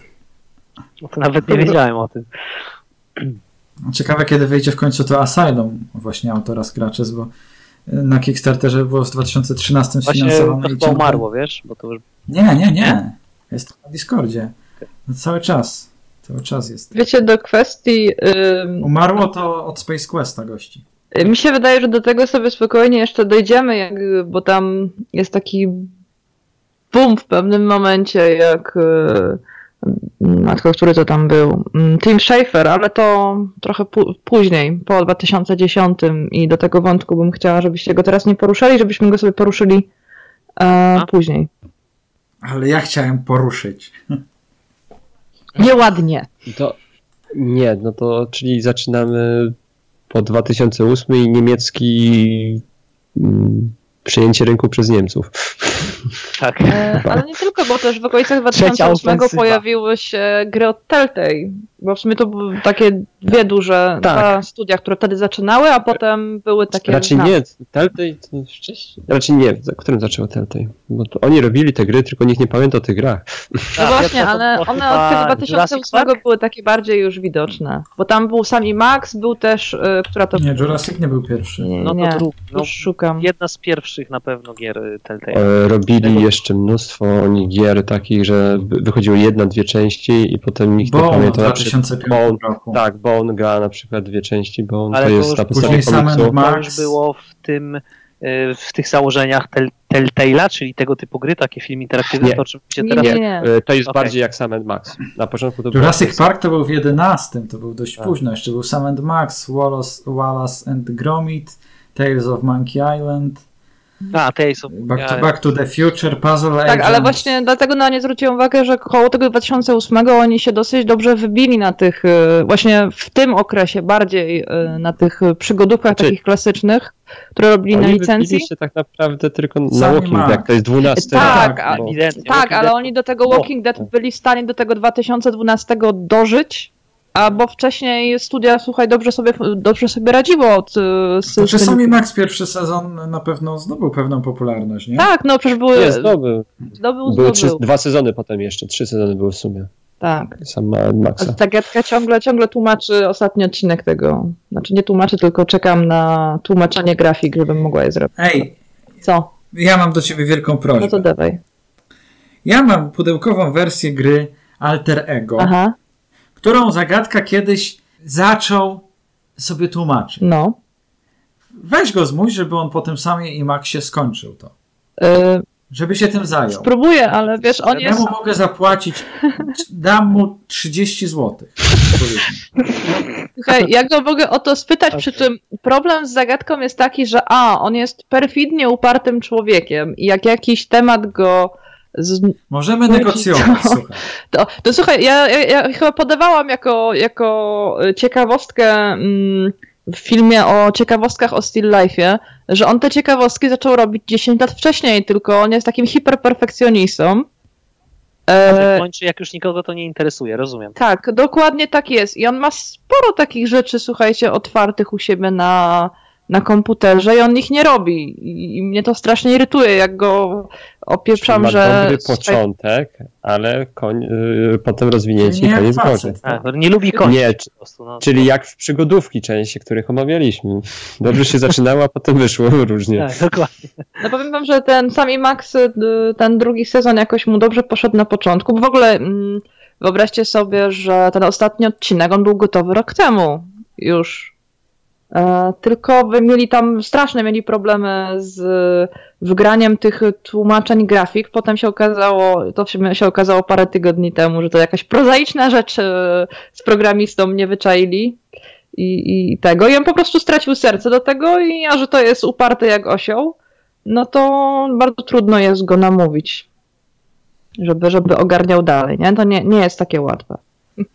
No to nawet nie wiedziałem o tym. Ciekawe, kiedy wyjdzie w końcu to Asylum właśnie autora Scratches, bo na Kickstarterze było w 2013 Właśnie sfinansowane. to chyba ciągle- umarło, wiesz? Bo to już... Nie, nie, nie. Jest na Discordzie. No, cały czas. Cały czas jest. Wiecie, do kwestii... ym, Umarło to od Space Questa gości. Mi się wydaje, że do tego sobie spokojnie jeszcze dojdziemy, jak, bo tam jest taki boom w pewnym momencie, jak e, matko, który to tam był? Mm, Tim Schafer, ale to trochę później, po 2010 i do tego wątku bym chciała, żebyście go teraz nie poruszali, żebyśmy go sobie poruszyli e, później. Ale ja chciałem poruszyć. (laughs) Nieładnie. To nie, no to czyli zaczynamy po 2008 i niemiecki mm, przejęcie rynku przez Niemców. (laughs) Tak. E, ale nie tylko, bo też w okolicach Trzecia 2008 ofensywa. pojawiły się gry od Telltale, bo w sumie to były takie dwie duże Tak. dwa studia, które wtedy zaczynały, a potem były takie Raczej znane. nie, Telltale to wcześniej. Raczej nie, za którym zaczęło Telltale? Bo to oni robili te gry, tylko nikt nie pamięta o tych grach. No Tak, właśnie, ale one od tego Jurassic 2008 Park? były takie bardziej już widoczne, bo tam był Sami Max, był też, y, która to... Nie, Jurassic nie był pierwszy. nie, No to nie, drugi. No, już szukam. jedna z pierwszych na pewno gier y, Telltale. E, Robili Tego- jeszcze mnóstwo oni gier takich, że wychodziły jedna, dwie części i potem nikt nie Bone na przykład- 2005 Bone, roku. tak, Bone gra na przykład dwie części, Bone Ale to to jest już na podstawie później Sam komiksu. To już było w tym, y, w tych założeniach tel, Telltale'a, czyli tego typu gry, takie film interaktywny, Nie. to oczywiście Nie, teraz... nie, nie. E, To jest Okej. bardziej jak Sam and Max. Na początku to Jurassic było- Park to był w 11, to był dość Tak. późno. Jeszcze był Sam and Max, Wallace, Wallace and Gromit, Tales of Monkey Island, A, Tales of... Back to, Back to the Future, Puzzle Tak, Agent. ale właśnie dlatego na nie zwróciłem uwagę, że koło tego 2008 oni się dosyć dobrze wybili na tych, y, właśnie w tym okresie bardziej y, na tych przygodówkach Znaczy- takich klasycznych, które robili na Oni licencji. wybili się tak naprawdę tylko na Sami Walking. Dead, to jest 12 Tak, rok, a- bo-. Tak, Walking ale Dead- oni do tego Walking Dead byli w stanie do tego 2012 dożyć, a bo wcześniej studia, słuchaj, dobrze sobie, dobrze sobie radziło od, y, z, Znaczy z tym- Sami Max pierwszy sezon na pewno zdobył pewną popularność, nie? Tak, no przecież były, Nie, zdobył. zdobył, Były trzy, dwa sezony potem jeszcze, trzy sezony były w sumie. Tak. Sam Maxa. Ta gadka ciągle, ciągle tłumaczy ostatni odcinek tego. Znaczy nie tłumaczy, tylko czekam na tłumaczenie grafik, żebym mogła je zrobić. Ej, Co? ja mam do ciebie wielką prośbę. No to dawaj. Ja mam pudełkową wersję gry Alter Ego, Aha, którą zagadka kiedyś zaczął sobie tłumaczyć. no. Weź go zmuś, żeby on po tym samie i Maxie skończył to. Y, Żeby się tym zajął. spróbuję, ale wiesz, on Ja jest... mu mogę zapłacić, dam mu 30 zł. Słuchaj, ja go mogę o to spytać, przy czym problem z zagadką jest taki, że a, on jest perfidnie upartym człowiekiem i jak jakiś temat go... Z... Możemy Mówi negocjować, co? słuchaj. (laughs) To, to słuchaj, ja, ja, ja chyba podawałam jako, jako ciekawostkę mm, w filmie o ciekawostkach o Still Life'ie, że on te ciekawostki zaczął robić 10 lat wcześniej, tylko on jest takim hiperperfekcjonistą. E, Kończy, jak już nikogo to nie interesuje, rozumiem. tak, dokładnie tak jest. I on ma sporo takich rzeczy, słuchajcie, otwartych u siebie na, na komputerze i on ich nie robi. I, mnie to strasznie irytuje, jak go opieprzam, ma że... dobry początek, ale koń, y, potem rozwinięcie Nie i koniec gorzej. Tak, nie lubi kończyć Nie, prostu. No. Czyli jak w przygodówki części, których omawialiśmy. Dobrze się zaczynało, a (laughs) potem wyszło różnie. Tak, dokładnie. No powiem wam, że ten sami Max, y, ten drugi sezon jakoś mu dobrze poszedł na początku, bo w ogóle mm, wyobraźcie sobie, że ten ostatni odcinek, on był gotowy rok temu już. E, tylko mieli tam, straszne mieli problemy z wgraniem tych tłumaczeń grafik. Potem się okazało, to się, okazało parę tygodni temu, że to jakaś prozaiczna rzecz e, z programistą nie wyczaili. I, I tego. I on po prostu stracił serce do tego, i a że to jest uparty jak osioł, no to bardzo trudno jest go namówić, żeby, żeby ogarniał dalej, nie? To nie, nie jest takie łatwe.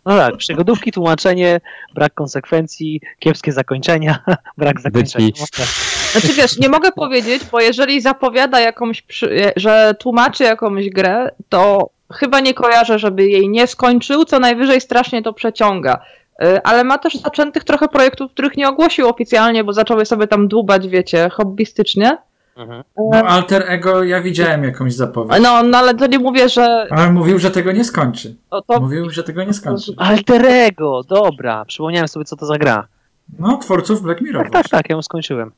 No tak, przygodówki, tłumaczenie, brak konsekwencji, kiepskie zakończenia, (laughs) brak zakończenia. No, tak. Znaczy wiesz, nie mogę powiedzieć, bo jeżeli zapowiada jakąś, przy, że tłumaczy jakąś grę, to chyba nie kojarzę, żeby jej nie skończył, co najwyżej strasznie to przeciąga. Y, Ale ma też zaczętych trochę projektów, których nie ogłosił oficjalnie, bo zaczęły sobie tam dłubać, wiecie, hobbystycznie. Mhm. No, Alter Ego, ja widziałem jakąś zapowiedź. No, no ale to nie mówię, że Ale mówił, że tego nie skończy. to, to Mówił, że tego nie skończy. Alterego, dobra, przypomniałem sobie, co to za gra. No, twórców Black Mirror. Tak, tak, tak, ja ją skończyłem.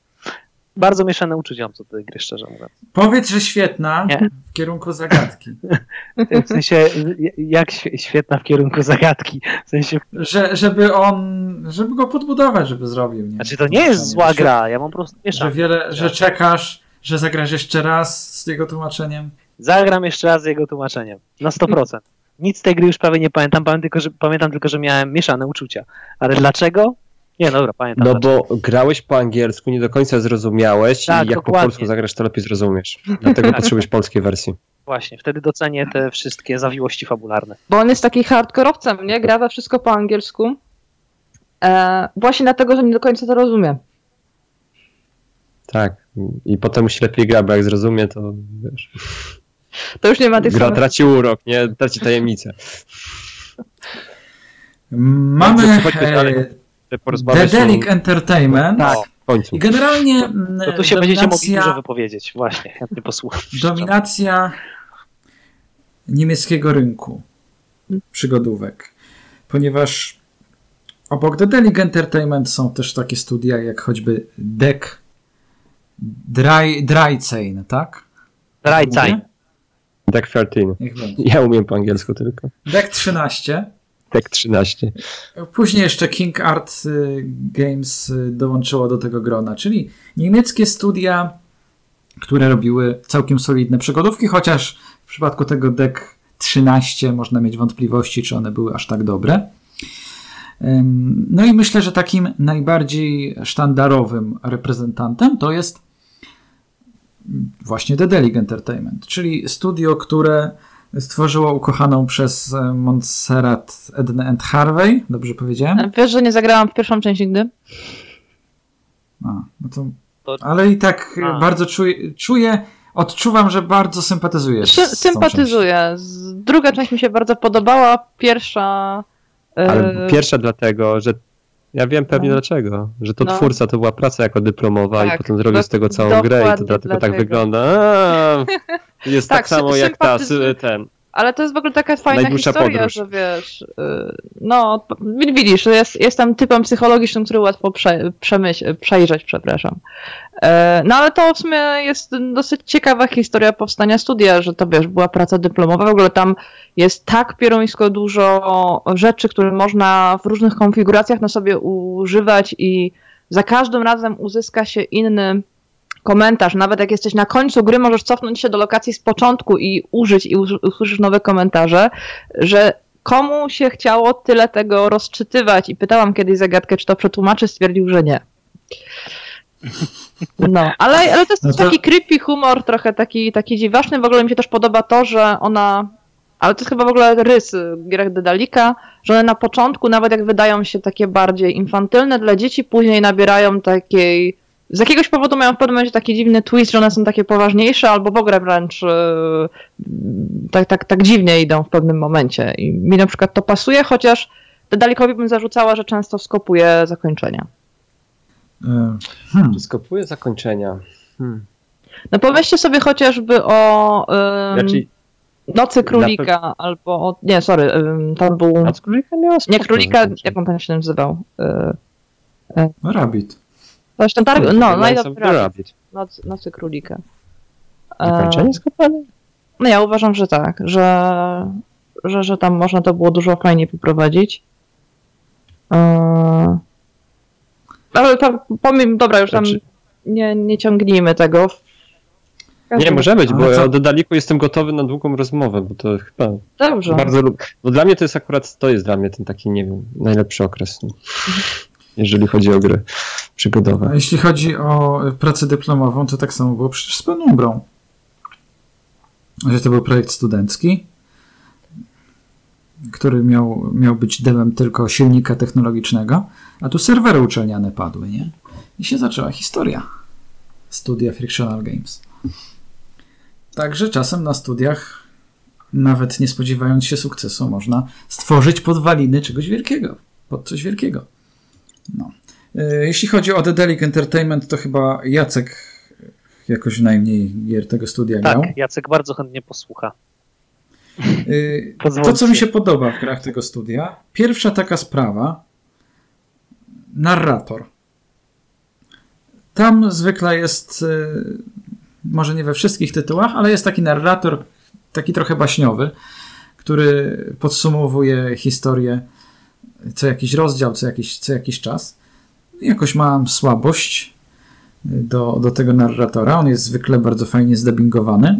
Bardzo mieszane uczucia mam co do tej gry, szczerze mówiąc. Powiedz, że świetna Nie. w kierunku zagadki. (laughs) W sensie, jak świe- świetna w kierunku zagadki. W sensie, Że, żeby on, żeby go podbudować, żeby zrobił. Nie? znaczy to nie jest zła gra, ja mam po prostu Że mieszane. wiele, że czekasz, że zagrasz jeszcze raz z jego tłumaczeniem. Zagram jeszcze raz z jego tłumaczeniem. Na 100%. Nic z tej gry już prawie nie pamiętam, pamiętam tylko, że, pamiętam tylko, że miałem mieszane uczucia. Ale dlaczego? Nie, dobra, pamiętam. No dlaczego. bo grałeś po angielsku, nie do końca zrozumiałeś Tak, i jak po dokładnie. polsku zagrasz, to lepiej zrozumiesz. Dlatego (laughs) potrzebujesz polskiej wersji. Właśnie, wtedy docenię te wszystkie zawiłości fabularne. Bo on jest taki hardkorowcem, nie? Gra we wszystko po angielsku. E, właśnie dlatego, że nie do końca to rozumie. Tak. I potem musi lepiej gra, bo jak zrozumie, to wiesz, To już nie ma tych gra samych... traci urok, nie? Traci tajemnicę. (laughs) Mamy e, Dedelic o- Entertainment. Tak. w końcu. I generalnie mm, To tu się będziecie mogli dominacja- dużo wypowiedzieć. Właśnie, chętnie posłucham. Dominacja niemieckiego rynku przygodówek. Ponieważ obok Dedelic Entertainment są też takie studia jak choćby Deck Dry, Drycein, tak? Rajcaj. Mówię? Deck 13. Niech będzie. Ja umiem po angielsku tylko. Deck 13. Deck 13. Później jeszcze King Art y, Games y, dołączyło do tego grona, czyli niemieckie studia, które robiły całkiem solidne przygodówki, chociaż w przypadku tego Deck 13 można mieć wątpliwości, czy one były aż tak dobre. No i myślę, że takim najbardziej sztandarowym reprezentantem to jest właśnie Dedelic Entertainment, czyli studio, które stworzyło ukochaną przez e, Montserrat Ednę and Harvey, dobrze powiedziałem? Wiesz, że nie zagrałam w pierwszą część nigdy? A, no to, ale i tak A. bardzo czuję, czuję, odczuwam, że bardzo sympatyzujesz. Sy- z sympatyzuję. Z- Druga część mi się bardzo podobała. Pierwsza. e, Ale pierwsza dlatego, że ja wiem pewnie No. dlaczego, że to No. twórca to była praca jako dyplomowa i Tak, potem zrobił z tego całą grę i to dlatego tak dlatego. wygląda. A, (laughs) jest tak, Tak, samo jak ta, ten. Ale to jest w ogóle taka fajna Najdłuższa historia, podróż. że wiesz, y, no widzisz, jest, jestem typem psychologicznym, który łatwo prze, przejrzeć, przepraszam. E, No ale to w sumie jest dosyć ciekawa historia powstania studia, że to wiesz, była praca dyplomowa, w ogóle tam jest tak pierońsko dużo rzeczy, które można w różnych konfiguracjach na sobie używać i za każdym razem uzyska się inny komentarz. Nawet jak jesteś na końcu gry, możesz cofnąć się do lokacji z początku i użyć i us- usłyszysz nowe komentarze, że komu się chciało tyle tego rozczytywać i pytałam kiedyś zagadkę, czy to przetłumaczy, stwierdził, że nie. No, ale, ale to jest No to- taki creepy humor, trochę taki, taki dziwaczny. W ogóle mi się też podoba to, że ona, ale to jest chyba w ogóle rys grach Dedalika, że one na początku, nawet jak wydają się takie bardziej infantylne dla dzieci, później nabierają takiej z jakiegoś powodu mają w pewnym momencie taki dziwny twist, że one są takie poważniejsze, albo w ogóle wręcz e, tak, tak, tak dziwnie idą w pewnym momencie. I mi na przykład to pasuje, chociaż Dedalikowi bym zarzucała, że często skopuje zakończenia. E, Hmm. Skopuje zakończenia. Hmm. No pomyślcie sobie chociażby o em, Znaczy, Nocy Królika, albo o, nie, sorry, em, tam był, Noc Królika miała nie Królika, jak on tam się nazywał? E, No, Rabbit. Zresztą targ, no, Lights Night of of the the Rabbit, Rabbit. Noc, Nocy Królika. E, Zakończenie skopane? No ja uważam, że tak, że, że, że tam można to było dużo fajniej poprowadzić. Eee, Ale tam, pomimo, dobra, już tam Znaczy- nie, nie ciągnijmy tego. Nie, może być, bo ja o Dedaliku jestem gotowy na długą rozmowę, bo to chyba Dobrze. bardzo lubię. Bo dla mnie to jest akurat, to jest dla mnie ten taki, nie wiem, najlepszy okres. no. Jeżeli chodzi o gry przygodowe. A jeśli chodzi o pracę dyplomową, to tak samo było przecież z Penumbrą. Że to był projekt studencki, który miał, miał być demem tylko silnika technologicznego, a tu serwery uczelniane padły, nie? I się zaczęła historia studia Frictional Games. Także czasem na studiach, nawet nie spodziewając się sukcesu, można stworzyć podwaliny czegoś wielkiego, pod coś wielkiego. No. E, Jeśli chodzi o Dedelic Entertainment, to chyba Jacek jakoś najmniej gier tego studia. Tak, Jacek bardzo chętnie posłucha. (laughs) Y, To, co mi się podoba w grach tego studia, pierwsza taka sprawa, narrator. tam zwykle jest, y, może nie we wszystkich tytułach, ale jest taki narrator, taki trochę baśniowy, który podsumowuje historię co jakiś rozdział, co jakiś, co jakiś czas. Jakoś mam słabość do, do tego narratora. On jest zwykle bardzo fajnie zdubbingowany.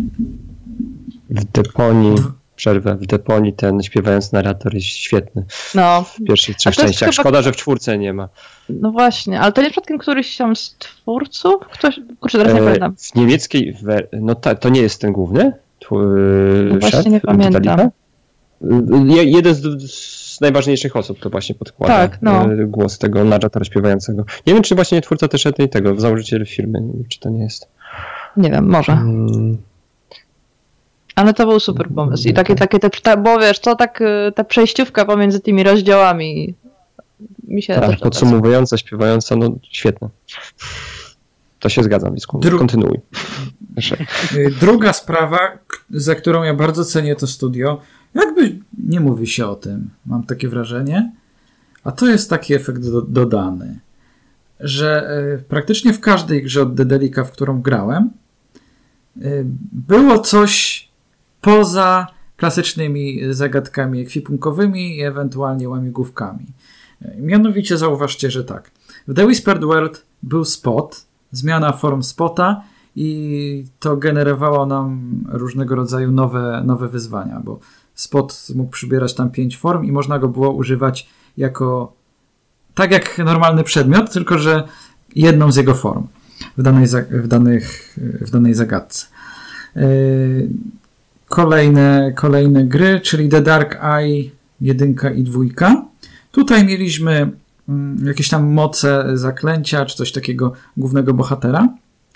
W deponii, przerwę, w deponii ten śpiewający narrator jest świetny. No, W pierwszych trzech częściach. chyba- Szkoda, że w czwórce nie ma. no właśnie, ale to nie przypadkiem któryś tam z twórców? Ktoś, kurczę, teraz nie E, pamiętam. w niemieckiej, no ta, to nie jest ten główny? Tw- No właśnie szef nie pamiętam. Je- Jeden z, z najważniejszych osób to właśnie podkłada Tak, no. e, głos tego narratora śpiewającego. Nie wiem, czy właśnie nie twórca też jednej tego, założyciel firmy, czy to nie jest. Nie wiem, może. Mm, Ale to był super pomysł. I takie, takie te, ta, bo wiesz, to tak, y, ta przejściówka pomiędzy tymi rozdziałami mi się tak, podsumowująca, śpiewająca, no świetne. To się zgadzam, Wisku. Dru- Kontynuuj. (laughs) Druga sprawa, za którą ja bardzo cenię to studio, jakby nie mówi się o tym, mam takie wrażenie, a to jest taki efekt do, dodany, że y, praktycznie w każdej grze od Dedelika, w którą grałem, y, było coś poza klasycznymi zagadkami ekwipunkowymi i ewentualnie łamigłówkami. Y, Mianowicie zauważcie, że tak. W The Whispered World był spot, zmiana form spota i to generowało nam różnego rodzaju nowe, nowe wyzwania, bo spot mógł przybierać tam pięć form i można go było używać jako tak jak normalny przedmiot, tylko że jedną z jego form w danej, w danych, w danej zagadce. Yy, Kolejne, kolejne gry, czyli The Dark Eye 1 i 2. Tutaj mieliśmy mm, jakieś tam moce zaklęcia, czy coś takiego głównego bohatera,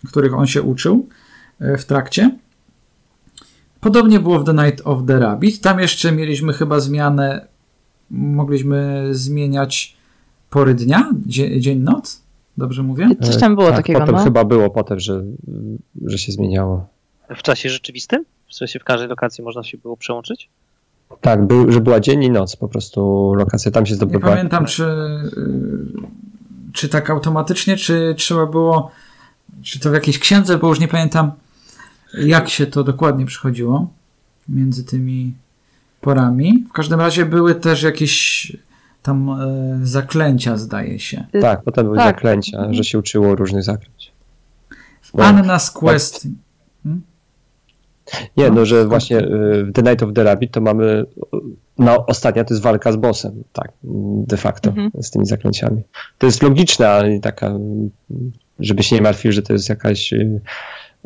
których on się uczył e, w trakcie. Podobnie było w The Night of the Rabbit. Tam jeszcze mieliśmy chyba zmianę, mogliśmy zmieniać pory dnia, dzie- dzień, noc. Dobrze mówię? Coś tam było tak, takiego, potem no. chyba było potem, że, że się zmieniało. W czasie rzeczywistym? W sensie w każdej lokacji można się było przełączyć? Tak, był, że była dzień i noc po prostu lokacja, tam się Nie zdobywała. pamiętam, czy, y, czy tak automatycznie, czy trzeba było, czy to w jakiejś księdze, bo już nie pamiętam, jak się to dokładnie przychodziło między tymi porami. W każdym razie były też jakieś tam e, zaklęcia, zdaje się. Tak, potem były Tak. zaklęcia, Mhm. że się uczyło różnych zaklęć. W Anna's Quest. Nie, No, no, że właśnie y, w The Night of the Rabbit to mamy, y, no ostatnia to jest walka z bossem, tak, de facto, Mhm. z tymi zaklęciami. To jest logiczna taka, żeby się nie martwił, że to jest jakaś, y,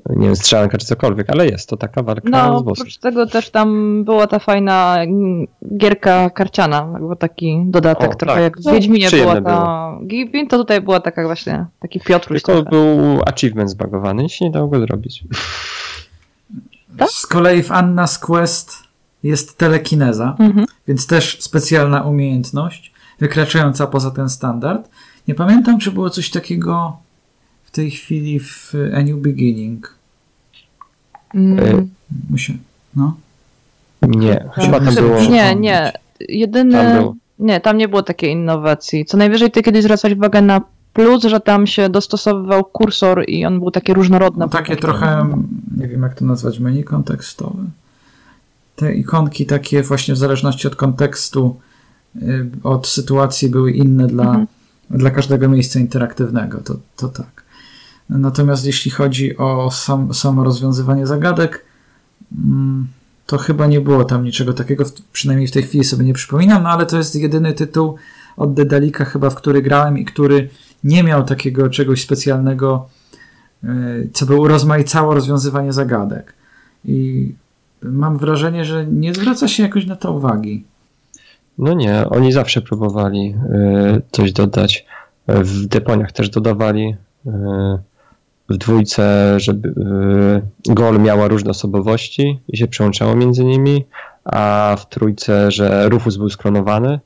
nie wiem, strzelanka czy cokolwiek, ale jest to taka walka No, z bossem. oprócz tego też tam była ta fajna mm, gierka karciana, jakby taki dodatek, O, trochę tak. jak w No, Wiedźminie była przyjemne ta Givin, to tutaj była taka właśnie, taki Piotruś Tylko trochę. był achievement zbagowany i się nie dało go zrobić. Tak? Z kolei w Anna's Quest jest telekineza, Mhm. więc też specjalna umiejętność, wykraczająca poza ten standard. Nie pamiętam, czy było coś takiego tej chwili w A New Beginning. Mm, Muszę, no. Nie, chyba tam Chyba- było... Nie, nie. Jedyny. Tam. Nie, tam nie było takiej innowacji. Co najwyżej ty kiedyś zwracać uwagę na plus, że tam się dostosowywał kursor i on był taki różnorodny. No, takie trochę, nie wiem jak to nazwać, menu kontekstowe. Te ikonki takie właśnie w zależności od kontekstu, y, od sytuacji były inne dla, Mhm. dla każdego miejsca interaktywnego, to, to tak. Natomiast jeśli chodzi o sam, samo rozwiązywanie zagadek, mm, to chyba nie było tam niczego takiego, przynajmniej w tej chwili sobie nie przypominam, no ale to jest jedyny tytuł od Dedalika chyba, w który grałem i który nie miał takiego czegoś specjalnego, y, co by urozmaicało rozwiązywanie zagadek. I mam wrażenie, że nie zwraca się jakoś na to uwagi. No nie, oni zawsze próbowali y, coś dodać. W deponiach też dodawali. W dwójce, żeby y, gol miała różne osobowości i się przełączało między nimi, a w trójce, że Rufus był sklonowany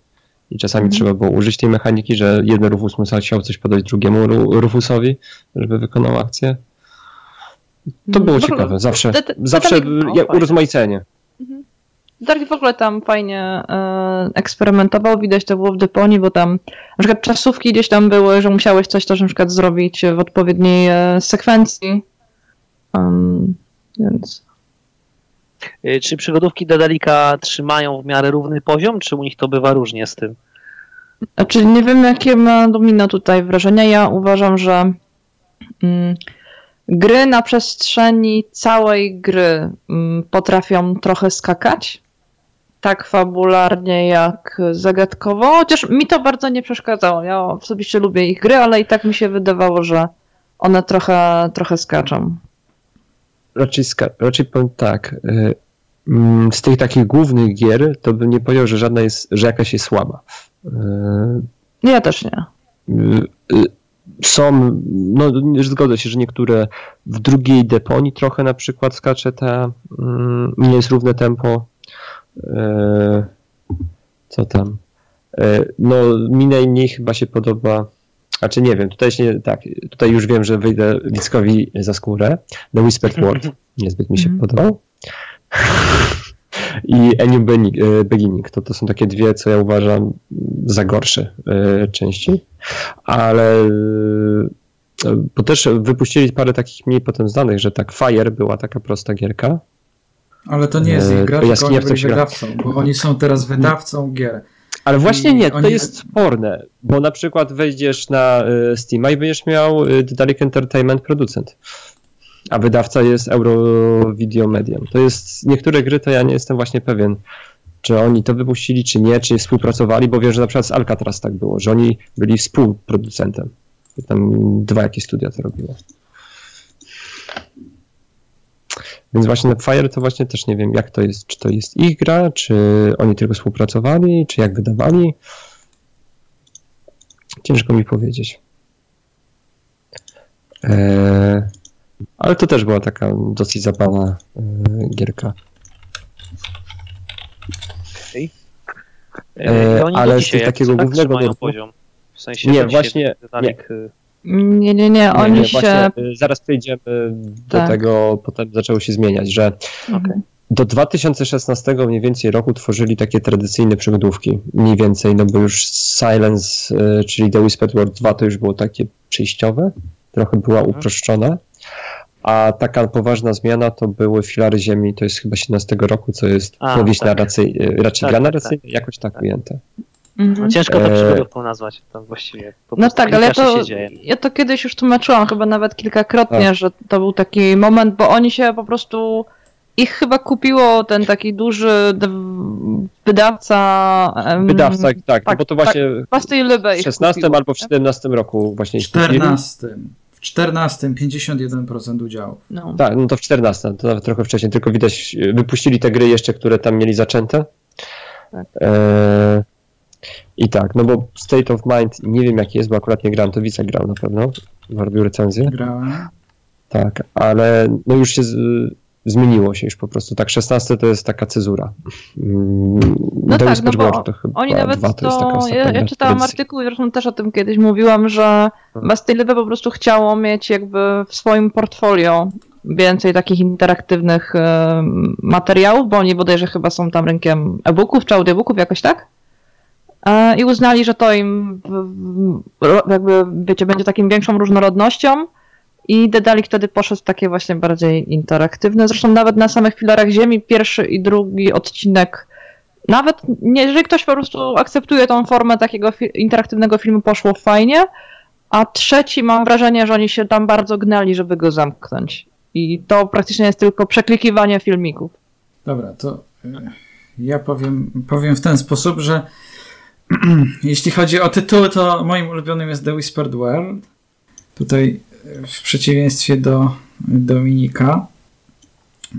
i czasami Mhm. trzeba było użyć tej mechaniki, że jeden Rufus musiał coś podać drugiemu Ru- Rufusowi, żeby wykonał akcję. To było W ogóle ciekawe. Zawsze, te- te- zawsze Detalik- o, ja- fajnie. urozmaicenie. Dark w ogóle tam fajnie e, eksperymentował, widać to było w Deponii, bo tam na przykład czasówki gdzieś tam były, że musiałeś coś też na przykład zrobić w odpowiedniej e, sekwencji. Um, więc Y, Czy przygodówki Dedalika trzymają w miarę równy poziom, czy u nich to bywa różnie z tym? Znaczy, nie wiem, jakie ma Domino tutaj wrażenia. Ja uważam, że mm, gry na przestrzeni całej gry mm, potrafią trochę skakać. Tak fabularnie jak zagadkowo. Chociaż mi to bardzo nie przeszkadzało. Ja osobiście lubię ich gry, ale i tak mi się wydawało, że one trochę, trochę skaczą. Raczej, ska- raczej powiem tak. y, mm, Z tych takich głównych gier, to bym nie powiedział, że żadna jest, że jakaś jest słaba. Y, Ja też nie. y, Są, no zgodzę się, że niektóre w drugiej deponii trochę na przykład skacze ta, mm, nie jest równe tempo. Y, Co tam? Y, No mi najmniej chyba się podoba, znaczy nie wiem, tutaj się nie, tak, tutaj już wiem, że wyjdę Wickowi za skórę. The Whispered (laughs) Word niezbyt mi się Mhm. podobał. (laughs) I A New e, Beginning. To, to są takie dwie, co ja uważam za gorsze e, części. Ale e, bo też wypuścili parę takich mniej potem znanych, że tak Fire była taka prosta gierka. Ale to nie jest Eee, ich gra, tylko oni byli wydawcą, bo oni są teraz wydawcą gier. Ale właśnie nie, to oni- jest sporne, bo na przykład wejdziesz na e, Steama i będziesz miał e, Dedalic Entertainment producent, a wydawca jest Euro Video Medium. To jest, niektóre gry to ja nie jestem właśnie pewien, czy oni to wypuścili, czy nie, czy współpracowali, bo wiem, że na przykład z Alcatraz tak było, że oni byli współproducentem. Tam dwa jakieś studia to robiło. Więc właśnie na Fire to właśnie też nie wiem, jak to jest, czy to jest ich gra, czy oni tylko współpracowali, czy jak wydawali. Ciężko mi powiedzieć. Eee, ale to też była taka dosyć zabawna e, gierka. E, do ale z takiego tak głównego nurtu- poziom. W sensie Nie, właśnie- się Dedalic, y, Nie, nie, nie. Oni nie, nie, się. właśnie, e, zaraz przejdziemy do Tak. tego, potem zaczęło się zmieniać, że Okej. do 2016 mniej więcej roku tworzyli takie tradycyjne przygodówki. Mniej więcej, no bo już Silence, e, czyli The Whispered World 2 to już było takie przejściowe, trochę była Mhm. uproszczona. A taka poważna zmiana to były Filary Ziemi, to jest chyba 17 roku, co jest A, powieść tak. narracyjna, raczej Tak, gra tak, narracyjna, jakoś tak Tak. ujęte. No, Mhm. ciężko to przygodówką nazwać tam właściwie. Po No tak, ale ja to, się dzieje. ja to kiedyś już tłumaczyłam, chyba nawet kilkakrotnie, Tak. że to był taki moment, bo oni się po prostu. Ich chyba kupiło ten taki duży d- wydawca. em, Wydawca, tak, tak, tak, bo to właśnie Lybę w ich 16 kupiło. albo w 17 roku właśnie W ich kupili. 14. W 14 51% udziału. No. Tak, no to w 14, to nawet trochę wcześniej, tylko widać, e, wypuścili te gry jeszcze, które tam mieli zaczęte. Tak. E, I tak, no bo State of Mind nie wiem jaki jest, bo akurat nie grałem, to Wica grał na pewno, bo robił recenzję. Grałem. Tak, ale no już się z, zmieniło się już po prostu. Tak, 16 to jest taka cezura. Mm, No The tak, no to chyba Oni nawet dwa, to to, ja, ja czytałam artykuł i zresztą też o tym kiedyś mówiłam, że Mhm. Bastille po prostu chciało mieć jakby w swoim portfolio więcej takich interaktywnych e, materiałów, bo oni bodajże chyba są tam rynkiem e-booków czy audiobooków jakoś tak. E, I uznali, że to im jakby, wiecie, będzie takim większą różnorodnością i Dedalik wtedy poszedł w takie właśnie bardziej interaktywne. Zresztą nawet na samych filarach ziemi pierwszy i drugi odcinek nawet nie, jeżeli ktoś po prostu akceptuje tą formę takiego fi- interaktywnego filmu, poszło fajnie, a trzeci mam wrażenie, że oni się tam bardzo gnali, żeby go zamknąć. I to praktycznie jest tylko przeklikiwanie filmików. Dobra, to y, ja powiem, powiem w ten sposób, że (clears throat) jeśli chodzi o tytuły, to moim ulubionym jest The Whispered World. Tutaj w przeciwieństwie do Dominika.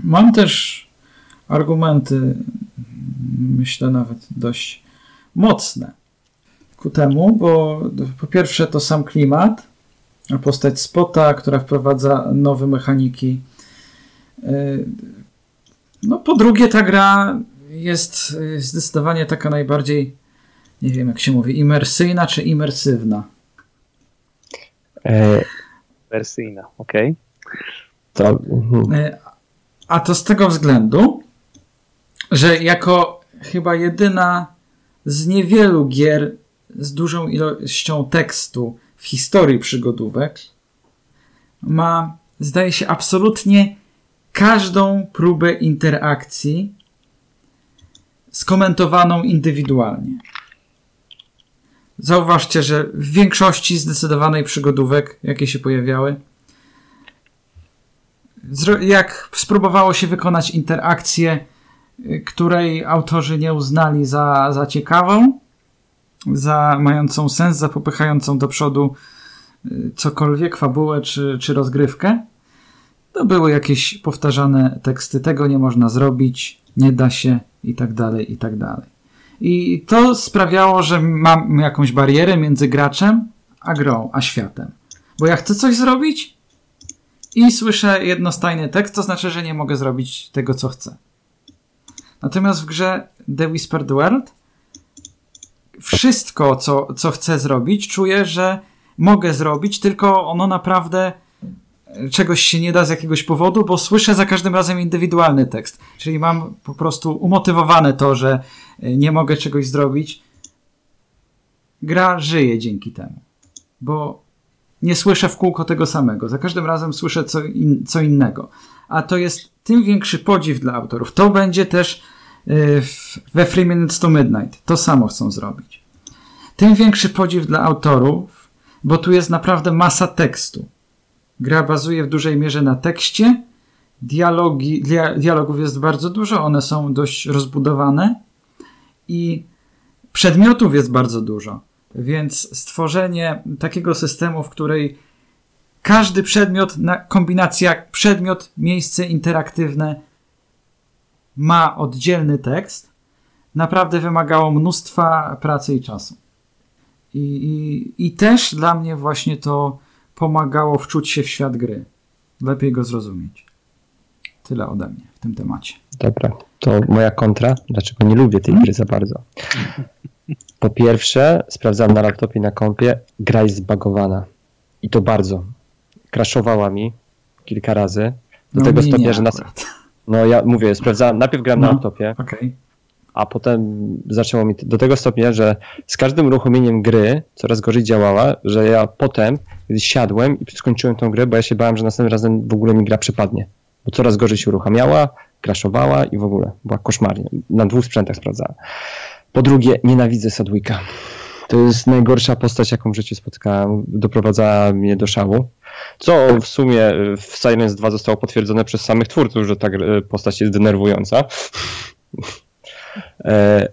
Mam też argumenty, myślę nawet dość mocne ku temu, bo po pierwsze to sam klimat, postać Spota, która wprowadza nowe mechaniki. Y, no po drugie ta gra jest y, zdecydowanie taka najbardziej, nie wiem jak się mówi, imersyjna czy imersywna. E, Wersyjna, okej. to, mhm. Y, A to z tego względu, że jako chyba jedyna z niewielu gier z dużą ilością tekstu w historii przygodówek ma, zdaje się, absolutnie każdą próbę interakcji skomentowaną indywidualnie. Zauważcie, że w większości zdecydowanej przygodówek, jakie się pojawiały, jak spróbowało się wykonać interakcję, y, której autorzy nie uznali za, za ciekawą, za mającą sens, za popychającą do przodu y, cokolwiek, fabułę czy, czy rozgrywkę, to były jakieś powtarzane teksty. Tego nie można zrobić, nie da się i tak dalej, i tak dalej. I to sprawiało, że mam jakąś barierę między graczem a grą, a światem. Bo ja chcę coś zrobić i słyszę jednostajny tekst, to znaczy, że nie mogę zrobić tego, co chcę. Natomiast w grze The Whispered World wszystko, co, co chcę zrobić, czuję, że mogę zrobić, tylko ono naprawdę czegoś się nie da z jakiegoś powodu, bo słyszę za każdym razem indywidualny tekst. Czyli mam po prostu umotywowane to, że nie mogę czegoś zrobić. Gra żyje dzięki temu, bo nie słyszę w kółko tego samego. Za każdym razem słyszę co, in, co innego. A to jest tym większy podziw dla autorów. To będzie też yy, we Three Minutes to Midnight. To samo chcą zrobić. Tym większy podziw dla autorów, bo tu jest naprawdę masa tekstu. Gra bazuje w dużej mierze na tekście. Dialogi, dia, dialogów jest bardzo dużo, one są dość rozbudowane i przedmiotów jest bardzo dużo. Więc stworzenie takiego systemu, w której każdy przedmiot, kombinacja przedmiot, miejsce interaktywne ma oddzielny tekst, naprawdę wymagało mnóstwa pracy i czasu. I, i, I też dla mnie właśnie to pomagało wczuć się w świat gry. Lepiej go zrozumieć. Tyle ode mnie w tym temacie. Dobra, to moja kontra. Dlaczego nie lubię tej gry za bardzo? Po pierwsze, sprawdzałem na laptopie na kompie, gra jest zbagowana. I to bardzo. Kraszowała mi kilka razy. Do no tego stopnia, że nas. No ja mówię, sprawdzałem, najpierw grałem no, na laptopie, okay. a potem zaczęło mi do tego stopnia, że z każdym uruchomieniem gry coraz gorzej działała, że ja potem siadłem i skończyłem tą grę, bo ja się bałem, że następnym razem w ogóle mi gra przepadnie. Bo coraz gorzej się uruchamiała, kraszowała i w ogóle była koszmarnie. Na dwóch sprzętach sprawdzałem. Po drugie, nienawidzę Sadwicka. To jest najgorsza postać, jaką w życiu spotkałem. Doprowadzała mnie do szału. Co w sumie w Silence 2 zostało potwierdzone przez samych twórców, że ta postać jest denerwująca. (laughs) E,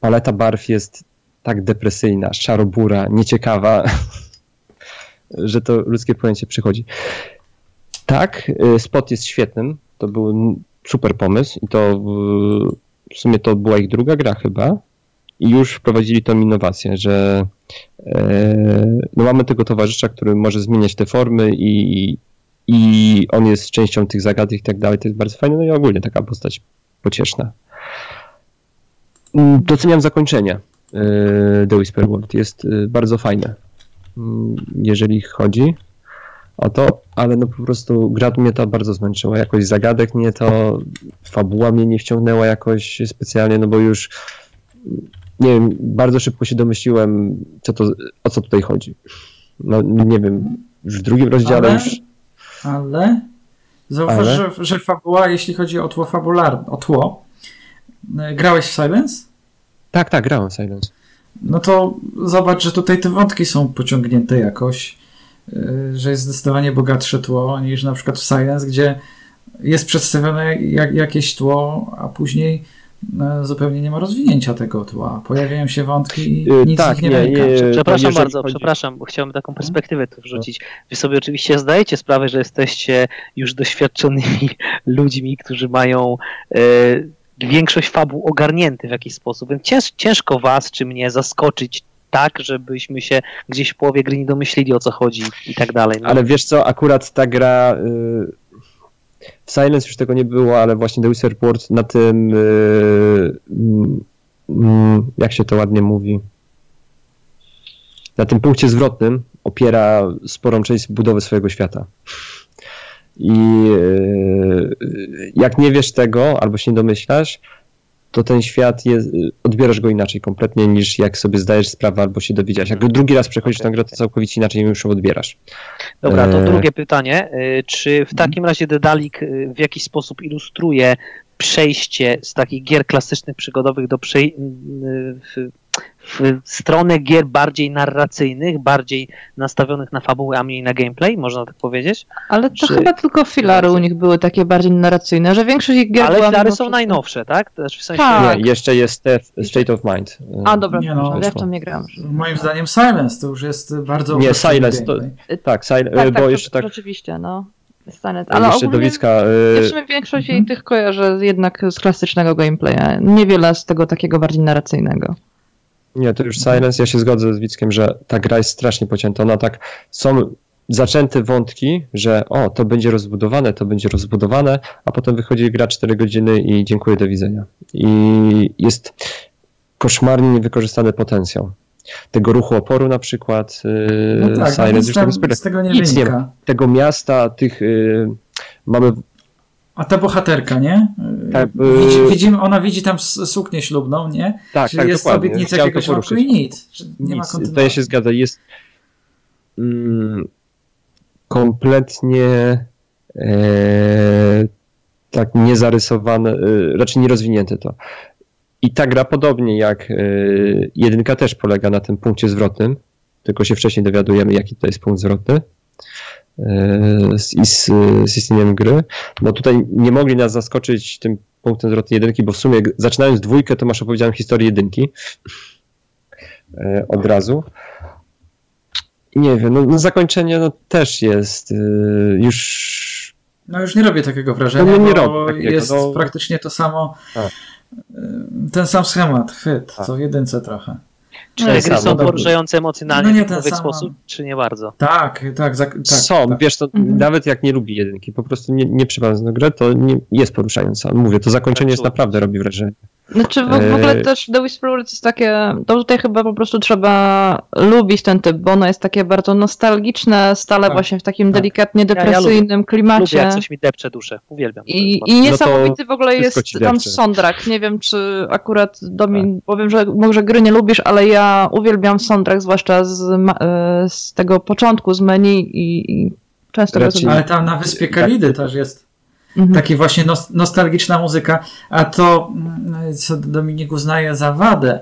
paleta barw jest tak depresyjna, szarobura, nieciekawa, (laughs) że to ludzkie pojęcie przychodzi. Tak, e, spot jest świetnym. To był super pomysł i to w sumie to była ich druga gra chyba i już wprowadzili tą innowację, że e, no mamy tego towarzysza, który może zmieniać te formy i, i on jest częścią tych zagadek i tak dalej. To jest bardzo fajne, no i ogólnie taka postać pocieszna. Mm, doceniam zakończenie e, The Whisper World. Jest e, bardzo fajne, jeżeli chodzi o to, ale no po prostu gra mnie to bardzo zmęczyła. Jakoś zagadek mnie to, fabuła mnie nie wciągnęła jakoś specjalnie, no bo już nie wiem, bardzo szybko się domyśliłem, co to, o co tutaj chodzi. No nie wiem, w drugim rozdziale ale, już... Ale zauważ, ale? Że, że fabuła, jeśli chodzi o tło fabularne, o tło, grałeś w Silence? Tak, tak, grałem w Silence. No to zobacz, że tutaj te wątki są pociągnięte jakoś, e, że jest zdecydowanie bogatsze tło niż na przykład w Silence, gdzie jest przedstawione jak, jakieś tło, a później no, zupełnie nie ma rozwinięcia tego tła. Pojawiają się wątki i y, nic tak, nie, nie, nie Przepraszam bardzo, chodzi... przepraszam, bo chciałem taką perspektywę tu wrzucić. Wy sobie oczywiście zdajecie sprawę, że jesteście już doświadczonymi (laughs) ludźmi, którzy mają e, większość fabuł ogarnięty w jakiś sposób, więc cięż, ciężko was czy mnie zaskoczyć tak, żebyśmy się gdzieś w połowie gry nie domyślili o co chodzi i tak dalej. No. Ale wiesz co, akurat ta gra... Y w Silence już tego nie było, ale właśnie The Whisper Report na tym, yy, yy, jak się to ładnie mówi, na tym punkcie zwrotnym opiera sporą część budowy swojego świata. I yy, jak nie wiesz tego, albo się nie domyślasz, to ten świat jest, odbierasz go inaczej kompletnie niż jak sobie zdajesz sprawę albo się dowiedziałeś. Jak drugi raz przechodzisz Okay. tę grę, to całkowicie inaczej już ją odbierasz. Dobra, to E, drugie pytanie. Y, Czy w takim razie Dedalik w jakiś sposób ilustruje przejście z takich gier klasycznych, przygodowych do przej- w, stronę gier bardziej narracyjnych, bardziej nastawionych na fabułę, a mniej na gameplay, można tak powiedzieć? Ale to Czy- chyba tylko filary u nich były takie bardziej narracyjne, że większość ich gier Ale filary mimo są najnowsze, tak? To w sensie, Tak. Nie, jeszcze jest te State of Mind. A, dobra, Nie no, ja w to nie grałem. Moim zdaniem Silence to już jest bardzo Nie, Silence to- gameplay. Tak, Sil- Tak, tak, bo to jeszcze tak, rzeczywiście, no. Ale jeszcze ogólnie, w y, większość jej Mhm. tych kojarzę jednak z klasycznego gameplaya. Niewiele z tego takiego bardziej narracyjnego. Nie, to już Silence, ja się zgodzę z Wickiem, że ta gra jest strasznie pocięta. Ona tak, są zaczęte wątki, że o, to będzie rozbudowane, to będzie rozbudowane, a potem wychodzi gra 4 godziny i dziękuję, do widzenia. I jest koszmarnie niewykorzystany potencjał. Tego ruchu oporu na przykład, yy, No tak, no Silence już tam z tego nie nic nie wynika. tego miasta, tych yy, mamy A ta bohaterka, nie? Tak, Widzi, y- widzimy, ona widzi tam suknię ślubną, nie? tak, Czyli tak, jest dokładnie. obietnica Chciałem jakiegoś roku i nic. Nie ma to się zgadzam. Jest mm, kompletnie e, tak niezarysowane, e, raczej nierozwinięte to. I ta gra podobnie jak e, jedynka też polega na tym punkcie zwrotnym, tylko się wcześniej dowiadujemy, jaki to jest punkt zwrotny i z, z istnieniem gry, bo tutaj nie mogli nas zaskoczyć tym punktem zwrotnym jedynki, bo w sumie zaczynając dwójkę, to masz opowiedzianą historię jedynki e, od razu. Nie wiem, no, no zakończenie no, też jest y, już. No już nie robię takiego wrażenia, No, nie bo robię takiego, jest no. praktycznie to samo, Tak. ten sam schemat, chwyt, Tak. co w jedynce trochę. Czy No gry są poruszające emocjonalnie No nie w jakikolwiek sposób, czy nie bardzo? Tak, tak, za, tak. są, tak. wiesz, to Mhm. nawet jak nie lubi jedynki, po prostu nie, nie przypadając do grę, to nie, jest poruszająca. Mówię, to zakończenie Tak jest naprawdę robi wrażenie. Znaczy w, w ogóle Eee. też The Whisperer to jest takie, to tutaj chyba po prostu trzeba lubić ten typ, bo ono jest takie bardzo nostalgiczne, stale Tak, właśnie w takim tak. delikatnie Ja- ja lubię. depresyjnym Lubię, klimacie. jak coś mi depcze duszę. Uwielbiam. to. I, To I No niesamowity w ogóle jest tam soundtrack. Nie wiem, czy akurat Domin, Tak. powiem, że może gry nie lubisz, ale ja uwielbiam soundtrack, zwłaszcza z, e, z tego początku, z menu i, i często. Ale tam na wyspie Kalidy też jest Mhm. taki właśnie nos, nostalgiczna muzyka, a to, mm, co Dominik uznaje za wadę,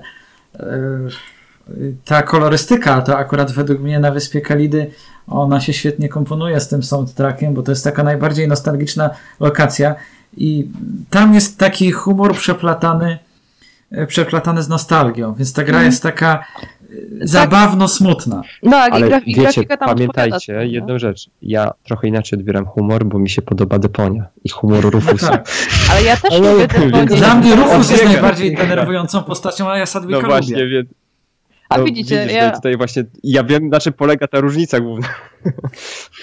yy, ta kolorystyka, to akurat według mnie na wyspie Kalidy ona się świetnie komponuje z tym soundtrackiem, bo to jest taka najbardziej nostalgiczna lokacja i tam jest taki humor przeplatany e, przeplatany z nostalgią, więc ta gra Mhm. jest taka zabawno smutna. Tak, i, Ale graf- i wiecie, grafika tam pamiętajcie odpowiada, jedną rzecz. Ja trochę inaczej odbieram humor, bo mi się podoba Deponia i humor Rufusa. Tak. Ale ja też Ale- lubię body. Dla mnie Rufus jest najbardziej denerwującą postacią, a ja Sadwika No właśnie, lubię. więc A no, widzicie, widzisz, ja, no tutaj właśnie, ja wiem, na czym polega ta różnica główna.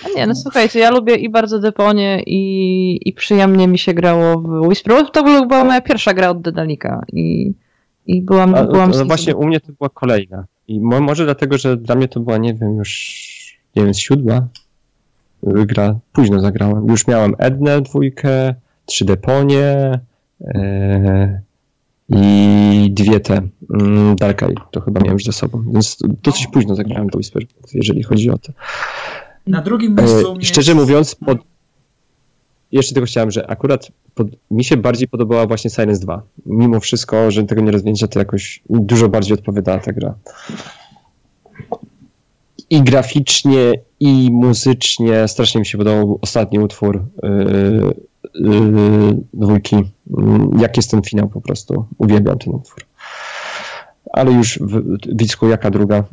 A nie, no słuchajcie, ja lubię i bardzo Deponie i, i przyjemnie mi się grało w Whisper. To była moja pierwsza gra od Dedalika i, i byłam, A, byłam no, nim właśnie u mnie to była kolejna. I mo, może dlatego, że dla mnie to była, nie wiem, już, nie wiem, siódma gra. Późno zagrałem. Już miałem Ednę dwójkę, trzy Deponie e, i dwie te mm, Dark Eye. To chyba miałem już ze sobą. Więc dosyć późno zagrałem do Whisper, jeżeli chodzi o to. Na drugim miejscu mnie szczerze mówiąc, pod... jeszcze tylko chciałem, że akurat pod... mi się bardziej podobała właśnie Silence 2. Mimo wszystko, że tego nie rozwinięcia, to jakoś dużo bardziej odpowiadała ta gra. I graficznie, i muzycznie strasznie mi się podobał ostatni utwór yy, yy, dwójki. Yy, jak jest ten finał po prostu. Uwielbiam ten utwór. Ale już, w, Wicku, jaka druga?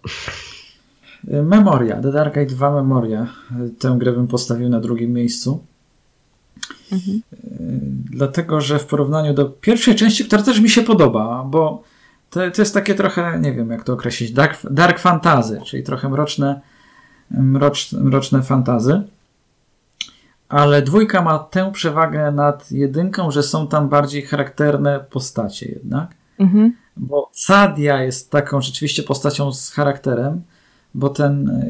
Memoria, The Dark Age 2 Memoria. Tę grę bym postawił na drugim miejscu. Mhm. Dlatego, że w porównaniu do pierwszej części, która też mi się podoba, bo to, to jest takie trochę, nie wiem jak to określić, dark, dark fantasy, czyli trochę mroczne, mrocz, mroczne fantazy. Ale dwójka ma tę przewagę nad jedynką, że są tam bardziej charakterne postacie jednak. Mhm. Bo Sadia jest taką rzeczywiście postacią z charakterem, bo ten,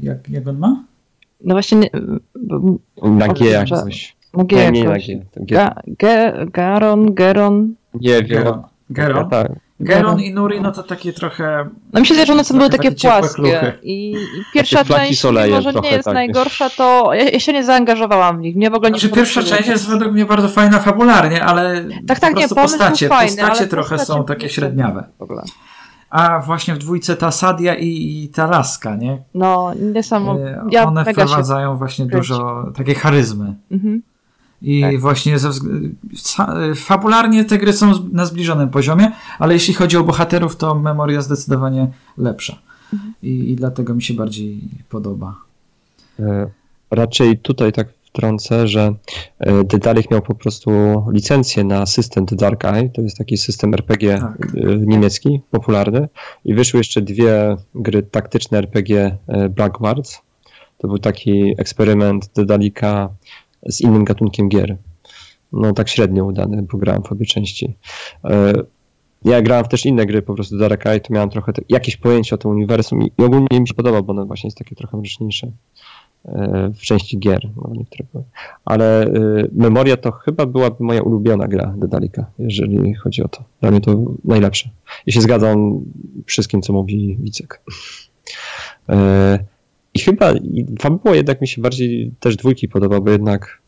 jak, jak on ma? No właśnie, nie, bo- Na G Dobrze. Jakoś. no G Nie, nie na jakoś. G. G. Ga, Ge, Garon, Geron. Nie wiem. Geron. Geron? Tak. Geron i Nuri, no to takie trochę... No mi się wydaje, że one są były Takie takie płaskie. I, I pierwsza część, mimo że nie jest takie. najgorsza, to ja, ja się nie zaangażowałam w nich. Mnie w ogóle nie Znaczy pierwsza podchodziły. część jest według mnie bardzo fajna fabularnie, ale Tak, tak, po nie, postacie, fajny, postacie trochę postacie są takie średniawe. W ogóle. A właśnie w dwójce ta Sadia i, i ta Laska, nie? No, niesamowite. E, Ja One wprowadzają właśnie kręci. dużo takiej charyzmy. Mhm. I Tak. właśnie ze, fabularnie te gry są na zbliżonym poziomie, ale jeśli chodzi o bohaterów, to memoria zdecydowanie lepsza. Mhm. I, I dlatego mi się bardziej podoba. E, Raczej tutaj tak wtrącę, że Dedalek miał po prostu licencję na system The Dark Eye, to jest taki system RPG Tak. e, niemiecki, popularny i wyszły jeszcze dwie gry taktyczne RPG e, Blackguards. To był taki eksperyment Dedalika z innym gatunkiem gier. No tak średnio udany, bo grałem w obie części. E, Ja grałem też inne gry, po prostu Dark Eye, to miałem trochę te, jakieś pojęcie o tym uniwersum i, i ogólnie mi się podoba, bo ono właśnie jest takie trochę mroczniejsze e, w części gier, no niektóre były. Ale y, Memoria to chyba byłaby moja ulubiona gra Dedalika, jeżeli chodzi o to. Dla mnie to najlepsze. I się zgadzam wszystkim, co mówi Wicek. E, I chyba i fabuła jednak mi się bardziej też dwójki podoba, bo jednak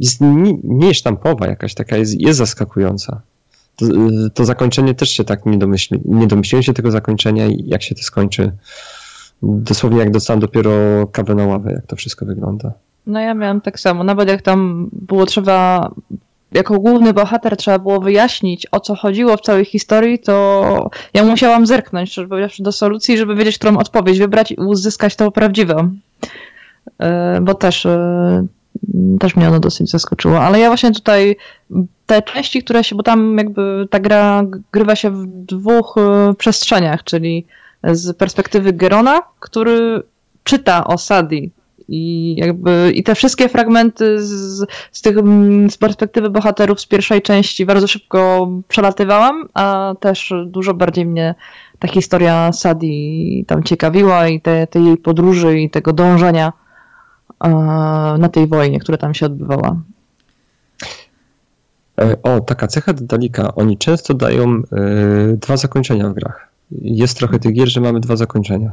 jest nie, nie sztampowa jakaś taka, jest, jest zaskakująca. To, to zakończenie też się tak nie domyśli, nie domyśliłem się tego zakończenia i jak się to skończy. Dosłownie jak dostałem dopiero kawę na ławę, jak to wszystko wygląda. No ja miałam tak samo. Nawet jak tam było trzeba, jako główny bohater trzeba było wyjaśnić, o co chodziło w całej historii, to ja musiałam zerknąć, szczerze powiedziawszy, do solucji, żeby wiedzieć, którą odpowiedź wybrać i uzyskać tą prawdziwą. E, Bo też, e, też mnie ono dosyć zaskoczyło. Ale ja właśnie tutaj te części, które się, bo tam jakby ta gra grywa się w dwóch e, przestrzeniach, czyli z perspektywy Gerona, który czyta o Sadi i jakby i te wszystkie fragmenty z, z tych mm, z perspektywy bohaterów z pierwszej części bardzo szybko przelatywałam, a też dużo bardziej mnie ta historia Sadi tam ciekawiła i te, te jej podróży i tego dążenia e, na tej wojnie, która tam się odbywała. E, O, taka cecha Dedalika. Oni często dają e, dwa zakończenia w grach. Jest trochę tych gier, że mamy dwa zakończenia.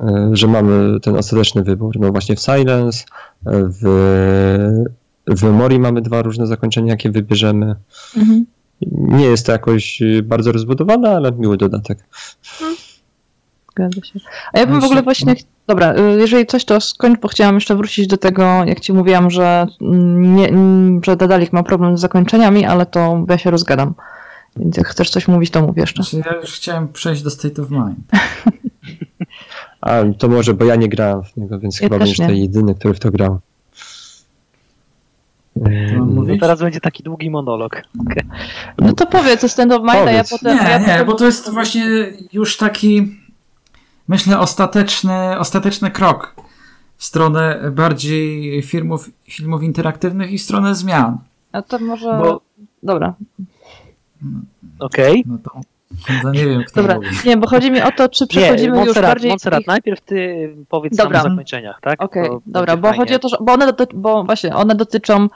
E, że mamy ten ostateczny wybór. No właśnie w Silence, e, w, w Memorii mamy dwa różne zakończenia, jakie wybierzemy. Nie jest to jakoś e, bardzo rozbudowane, ale miły dodatek. Zgadza się. A ja bym w ogóle właśnie. ch- Dobra, y, jeżeli coś, to skończ, bo chciałam jeszcze wrócić do tego, jak ci mówiłam, że, nie, że Dadalik ma problem z zakończeniami, ale to ja się rozgadam. Więc jak chcesz coś mówić, to mów jeszcze. Znaczy, ja już chciałem przejść do State of Mind. (laughs) A to może, bo ja nie grałem w niego, więc Ja chyba będziesz nie. ten jedyny, który w to grał. No mówić? teraz będzie taki długi monolog. Okej. No to powiedz o Stand of Mind, a ja potem. a ja Nie, nie, potem... bo to jest właśnie już taki, myślę, ostateczny, ostateczny krok w stronę bardziej filmów, filmów interaktywnych i w stronę zmian. A to może. Bo- Dobra. Okej. No to, to nie wiem, kto Dobra. mówi. Nie, bo chodzi mi o to, czy Nie, przechodzimy już Montserrat, bardziej. Montserrat, ich- najpierw ty powiedz Dobra. o zakończeniach, tak? Okej, To dobra, bo fajnie. chodzi o to, że bo one, doty- bo właśnie one dotyczą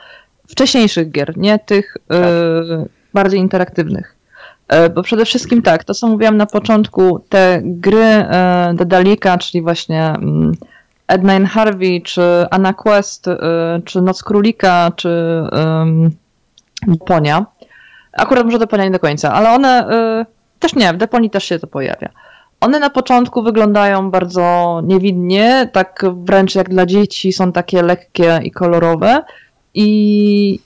wcześniejszych gier, nie tych Tak. e, bardziej interaktywnych. E, bo przede wszystkim tak, to co mówiłam na początku, te gry e, Dedalika, czyli właśnie mm, Edna and Harvey, czy Anna Quest, e, czy Noc Królika, czy Deponia. Akurat może Deponia nie do końca, ale one e, też nie, w Deponii też się to pojawia. One na początku wyglądają bardzo niewinnie, tak wręcz jak dla dzieci, są takie lekkie i kolorowe. I,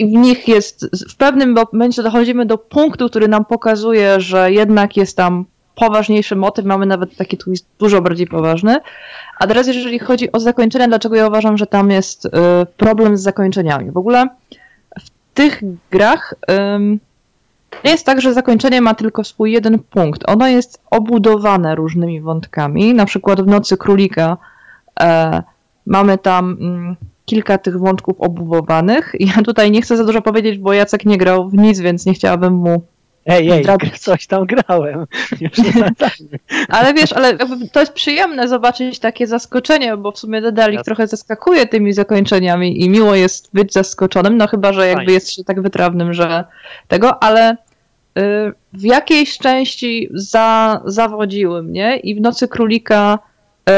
w nich jest, w pewnym momencie dochodzimy do punktu, który nam pokazuje, że jednak jest tam poważniejszy motyw, mamy nawet taki twist dużo bardziej poważny. A teraz jeżeli chodzi o zakończenia, dlaczego ja uważam, że tam jest y, problem z zakończeniami? W ogóle w tych grach nie jest tak, że zakończenie ma tylko swój jeden punkt. Ono jest obudowane różnymi wątkami. Na przykład w Nocy Królika e, mamy tam mm, kilka tych wątków obudowanych. Ja tutaj nie chcę za dużo powiedzieć, bo Jacek nie grał w nic, więc nie chciałabym mu Ej, ej, coś tam grałem. (laughs) Ale wiesz, ale to jest przyjemne zobaczyć takie zaskoczenie, bo w sumie Dedalik trochę zaskakuje tymi zakończeniami i miło jest być zaskoczonym, no chyba, że jakby jest się tak wytrawnym, że tego, ale y, w jakiejś części za, zawodziły mnie i w Nocy Królika y,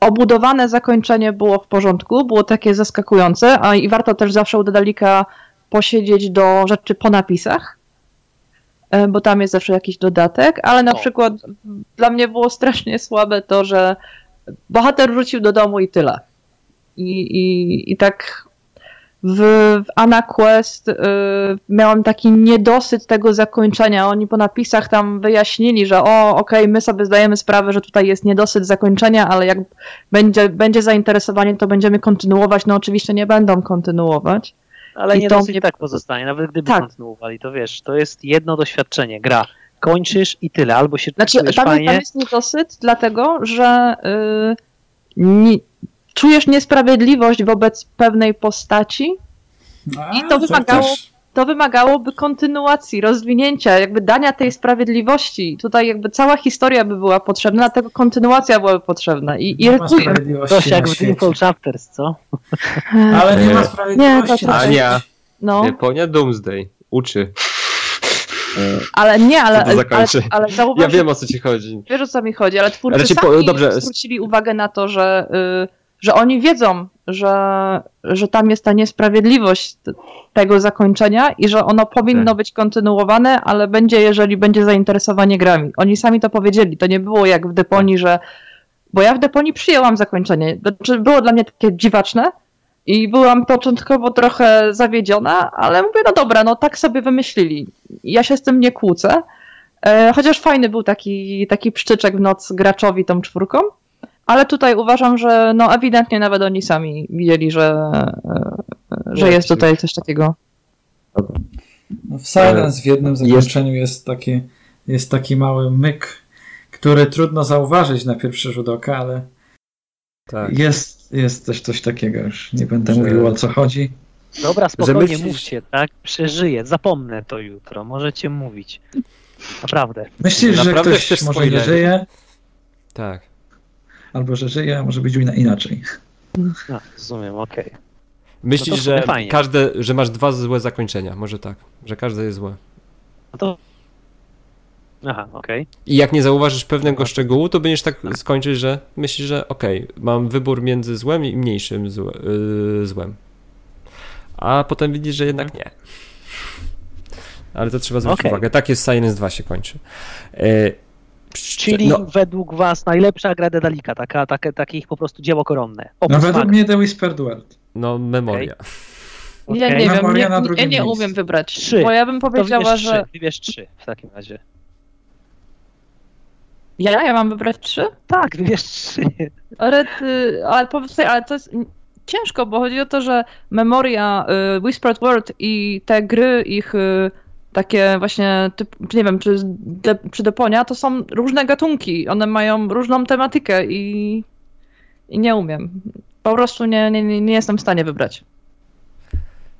obudowane zakończenie było w porządku, było takie zaskakujące, a i warto też zawsze u Dedalika posiedzieć do rzeczy po napisach, bo tam jest zawsze jakiś dodatek, ale na O. przykład dla mnie było strasznie słabe to, że bohater wrócił do domu i tyle. I, i, i tak w, w Anna Quest y, miałam taki niedosyt tego zakończenia. Oni po napisach tam wyjaśnili, że o, okej, my sobie zdajemy sprawę, że tutaj jest niedosyt zakończenia, ale jak będzie, będzie zainteresowanie, to będziemy kontynuować. No oczywiście nie będą kontynuować. Ale I nie to dosyć mnie- tak pozostanie, nawet gdyby Tak. kontynuowali, to wiesz, to jest jedno doświadczenie, gra. Kończysz i tyle, albo się Znaczy, czujesz tam, fajnie, tam jest niedosyt, dlatego że y, nie, czujesz niesprawiedliwość wobec pewnej postaci. A, I to wymagało- też- To wymagałoby kontynuacji, rozwinięcia, jakby dania tej sprawiedliwości. Tutaj jakby cała historia by była potrzebna, dlatego kontynuacja byłaby potrzebna. I Nie irytuje. coś na jak w. Dreamfall Chapters, co? (laughs) Ale nie ma Nie, sprawiedliwości świecie. Ania, No, Japonia Doomsday. Uczy. ale nie, ale, To to ale, ale zauważ, Ja wiem o co ci chodzi. Wiesz o co mi chodzi, ale twórcy Ale ci po- sami dobrze. zwrócili uwagę na to, że, y, że oni wiedzą, że, że tam jest ta niesprawiedliwość tego zakończenia i że ono powinno Tak. być kontynuowane, ale będzie, jeżeli będzie zainteresowanie grami. Oni sami to powiedzieli. To nie było jak w Deponii, że. Bo ja w Deponii przyjęłam zakończenie. Znaczy, było dla mnie takie dziwaczne. I byłam początkowo trochę zawiedziona, ale mówię, no dobra, no tak sobie wymyślili. Ja się z tym nie kłócę. E, Chociaż fajny był taki, taki pszczyczek w noc graczowi tą czwórką, ale tutaj uważam, że no ewidentnie nawet oni sami widzieli, że, e, że jest tutaj coś takiego. No w Silence w jednym zakończeniu jest taki, jest taki mały myk, który trudno zauważyć na pierwszy rzut oka, ale Tak. jest, jest też coś takiego. Już nie będę Że- mówił o co chodzi. Dobra, spokojnie myślisz- mówcie, tak? Przeżyję, zapomnę to jutro, możecie mówić. Naprawdę. Myślisz, że Naprawdę ktoś może nie żyje, Tak. Albo że żyje, a może być ina- inaczej. No, rozumiem, okej. Myślisz, No że fajnie. każde, że masz dwa złe zakończenia. Może tak. Że każde jest złe. No to... Aha, okej. I jak nie zauważysz pewnego szczegółu, to będziesz tak skończyć, że myślisz, że okej, mam wybór między złem i mniejszym złe, yy, złem. A potem widzisz, że jednak nie. Ale to trzeba zwrócić Okej. uwagę. Tak jest Silence 2 się kończy. E, Czyli no, według was najlepsza gra Dedalika, taka, takie, takie ich po prostu dzieło koronne. No Opus według Max. mnie The Whispered World. no memoria. Ja Okej. nie wiem, Memoria nie, na nie, ja nie miejscu. umiem wybrać, Trzy. bo ja bym powiedziała, wybierz że... trzy, wybierz trzy w takim razie. Ja? Ja mam wybrać trzy? Tak, wybierz trzy. Ale, ty, ale powiedz sobie, ale to jest ciężko, bo chodzi o to, że Memoria, y, Whispered World i te gry ich y, takie właśnie, typ, nie wiem, czy, de, czy Deponia, to są różne gatunki. One mają różną tematykę i, i nie umiem. Po prostu nie, nie, nie jestem w stanie wybrać.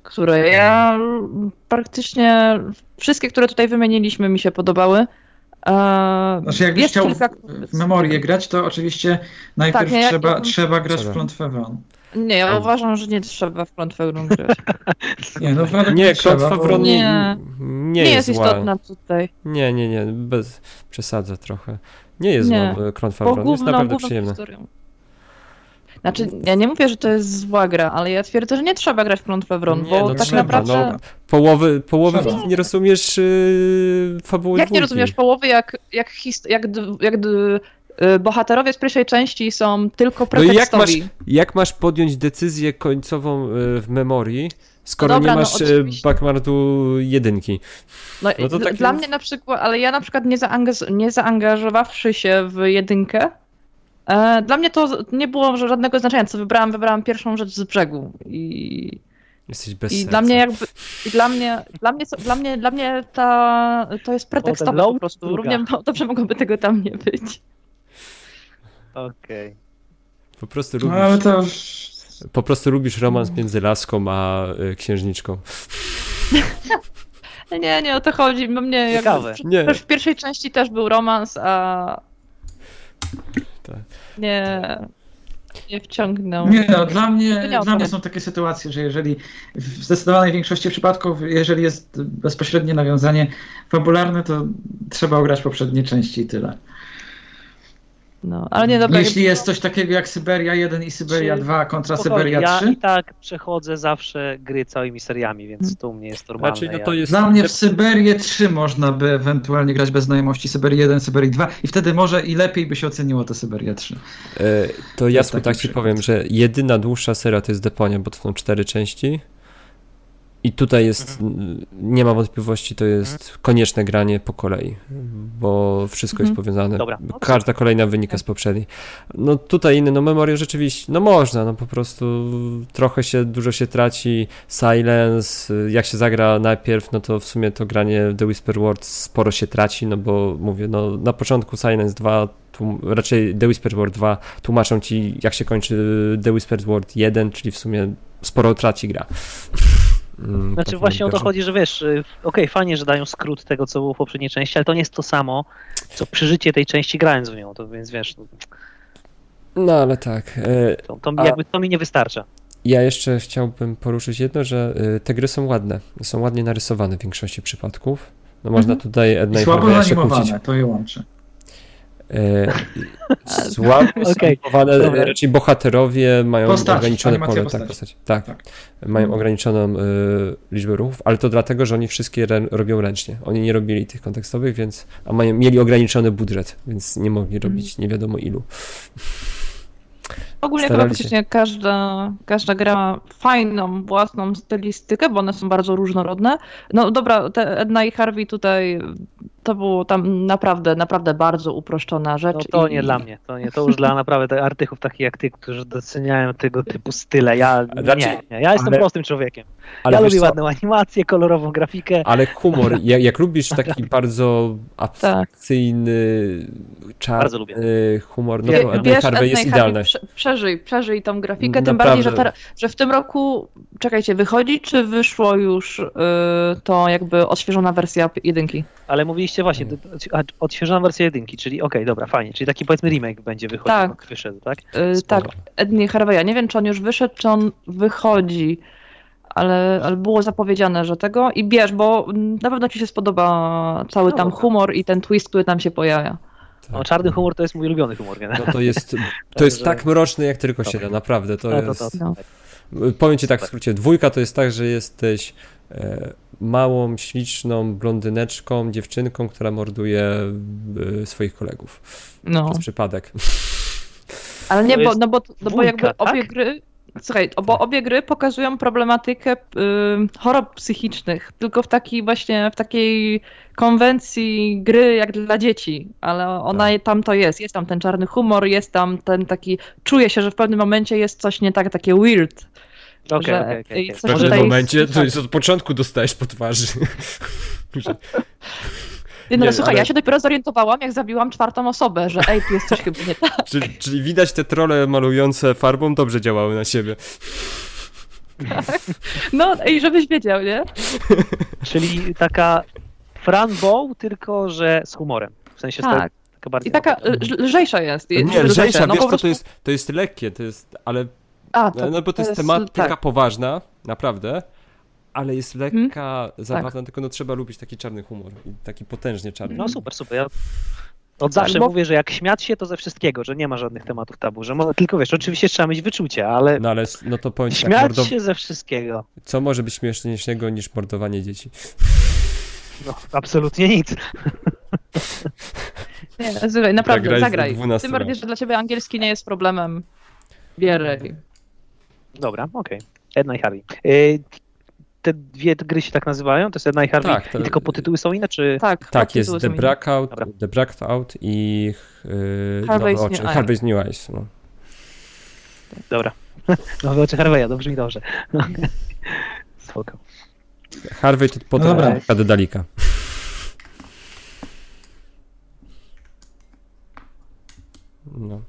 Które ja praktycznie wszystkie, które tutaj wymieniliśmy, mi się podobały. E, Znaczy, jakbyś chciał kilka- w memorię grać, to oczywiście najpierw Tak, nie, jak- trzeba, trzeba grać Trzeba. w klątwę Wron. Nie, ja uważam, że nie trzeba w klątwę grą grać. (laughs) Nie, no Nie, klątwa bo- nie, Nie. nie, Nie, jest, jest istotna tutaj. Nie, nie, nie, bez przesadzę trochę. Nie jest Nie. zła klątwa Wron, jest naprawdę przyjemna. historią. Znaczy, ja nie mówię, że to jest zła gra, ale ja twierdzę, że nie trzeba grać w klątwę Wron, Nie, bo no tak trzeba, naprawdę... no. Połowy, połowy Trzeba. nie rozumiesz yy, fabuły Jak nie dwójki. rozumiesz połowy, jak, jak, his, jak, d- jak d- y, bohaterowie z pierwszej części są tylko No i jak masz, pretekstowi. jak masz podjąć decyzję końcową y, w memorii, skoro No dobra, nie no masz y, oczywiście. backmardu jedynki? No, no to takie- Dla mnie na przykład, ale ja na przykład nie, zaangaż, nie zaangażowawszy się w jedynkę, e, dla mnie to nie było żadnego znaczenia, co wybrałam, wybrałam pierwszą rzecz z brzegu i Jesteś bez I serca. dla mnie jakby, i dla mnie, dla mnie, dla mnie, dla mnie ta, to jest pretekstowe po prostu. Równie dobrze mogłoby tego tam nie być. Okej. Po prostu No lubisz, ale to... po prostu lubisz romans między laską a y, księżniczką. (laughs) Nie, nie o to chodzi. No mnie Ciekawe. jakby, Nie. w, w pierwszej części też był romans, a Tak. nie, nie wciągnął. Nie no, dla mnie, nie dla mnie są takie sytuacje, że jeżeli w zdecydowanej większości przypadków, jeżeli jest bezpośrednie nawiązanie fabularne, to trzeba ograć poprzednie części i tyle. No, ale nie dobra. Jeśli jest coś takiego jak Syberia 1 i Syberia Czy- 2 kontra Spokojnie, Syberia ja 3, i tak przechodzę zawsze gry całymi seriami, więc to u mnie jest normalne. Raczej no ja- to jest... Dla mnie w Syberię 3 można by ewentualnie grać bez znajomości Syberii 1, Syberii 2 i wtedy może i lepiej by się oceniło to Syberia 3. E, To ja tak ci powiem, że jedyna dłuższa seria to jest Deponia, bo to są cztery części. I tutaj jest, n- nie ma wątpliwości, to jest konieczne granie po kolei, bo wszystko jest Mhm. powiązane. Dobra. Każda kolejna wynika z poprzedniej. No tutaj inne, no memoria rzeczywiście, no można, no po prostu trochę się, dużo się traci. Silence, jak się zagra najpierw, no to w sumie to granie w The Whisper World sporo się traci, no bo mówię, no na początku Silence 2 tłum- raczej The Whispered World 2 tłumaczą ci, jak się kończy The Whispered World 1, czyli w sumie sporo traci gra. Mm, Znaczy tak właśnie o to chodzi, że wiesz, y, okej, fajnie, że dają skrót tego, co było w poprzedniej części, ale to nie jest to samo, co przeżycie tej części grając w nią, to więc wiesz, no, No ale tak. e, to, to, A- jakby to mi nie wystarcza. Ja jeszcze chciałbym poruszyć jedno, że y, te gry są ładne. Są ładnie narysowane w większości przypadków. No można Mhm. tutaj Słabo kłócić. zanimowane, to je łączy. E, Słabo (laughs) zanimowane, dobra. raczej bohaterowie mają Postaci, ograniczone pole. postaci. Tak, postać. tak. Tak. Mają ograniczoną y, liczbę ruchów, ale to dlatego, że oni wszystkie rę- robią ręcznie. Oni nie robili tych kontekstowych, więc a mają, mieli ograniczony budżet, więc nie mogli robić nie wiadomo ilu. Ogólnie się. faktycznie każda, każda gra ma fajną własną stylistykę, bo one są bardzo różnorodne. No dobra, te Edna i Harvey tutaj to było tam naprawdę, naprawdę bardzo uproszczona rzecz. No to i- nie dla mnie, to nie, to już dla naprawdę tych artychów takich jak ty, którzy doceniają tego typu style. Ja nie, nie, ja jestem ale- prostym człowiekiem. Ale ja lubię co? ładną animację, kolorową grafikę. Ale humor, jak, jak lubisz taki (laughs) bardzo abstrakcyjny, czarny Bardzo lubię. humor, no to Wiesz, Harvey jest idealne. prze- Przeżyj, przeżyj tą grafikę, tym Naprawdę. bardziej, że, teraz, że w tym roku, czekajcie, wychodzi, czy wyszło już y, to jakby odświeżona wersja jedynki? Ale mówiliście właśnie, Mm. d- d- odświeżona wersja jedynki, czyli okej, dobra, fajnie, czyli taki powiedzmy remake będzie wychodził, Tak. wyszedł, tak? Y, tak, Ednie Harveya. Nie wiem, czy on już wyszedł, czy on wychodzi, ale, ale było zapowiedziane, że tego. I bierz, bo na pewno ci się spodoba cały No tam humor i ten twist, który tam się pojawia. No, czarny humor to jest mój ulubiony humor, nie? No to jest, (laughs) to jest tak mroczny, jak tylko się da, naprawdę. To No, to, jest... to, No. Powiem ci tak w skrócie, dwójka to jest tak, że jesteś małą, śliczną blondyneczką, dziewczynką, która morduje e, swoich kolegów. No. Przez przypadek. (laughs) Ale nie, bo, no bo, no bo jakby obie tak? gry. Słuchaj, bo obie gry pokazują problematykę y, chorób psychicznych, tylko w takiej właśnie, w takiej konwencji gry jak dla dzieci, ale ona Tak. tam to jest, jest tam ten czarny humor, jest tam ten taki, czuje się, że w pewnym momencie jest coś nie tak, takie weird. Okej, okej. W pewnym momencie, to jest od początku dostajesz po twarzy. (laughs) Nie, no Nie, słuchaj, ale- ja się dopiero zorientowałam, jak zabiłam czwartą osobę, że ej, tu jest coś chyba nie tak. czyli, czyli widać te trole malujące farbą dobrze działały na siebie. No i żebyś wiedział, nie? Czyli taka Fran Bow, tylko że z humorem. W sensie Tak. tak. taka bardziej... I taka lżejsza jest. Nie, lżejsza, no wiesz po co, prostu- to jest, to jest lekkie, to jest, ale A, to, no bo to jest, jest- tematyka tak. poważna, naprawdę, ale jest lekka, zabawna, tylko no trzeba lubić taki czarny humor i taki potężnie czarny. No super, super. Ja od zawsze mówię, że jak śmiać się, to ze wszystkiego, że nie ma żadnych tematów tabu, że mo- tylko wiesz, oczywiście trzeba mieć wyczucie, ale No ale no to powiem tak, śmiać mordo... się ze wszystkiego. co może być śmieszniejszego niż mordowanie dzieci? No, absolutnie nic. Nie, słuchaj, naprawdę, Zagraj zagraj. 12 Tym bardziej, że dla ciebie angielski nie jest problemem. Bieraj. Dobra, okej. Edna i Harvey. Y, Te dwie gry się tak nazywają? To jest Edna i Harvey? Tak, to- I tylko podtytuły są inne, czy... Tak, Tak, jest The Dobra. The Blacked Out i yy, Harvey's Nowe oczy. New Eyes. Harvey's New Eyes. No. Dobra. (laughs) Nowe oczy Harveya, dobrze mi dobrze. (laughs) Spoko. Harvey to potem Dobra. Dobra. Dedalika. No.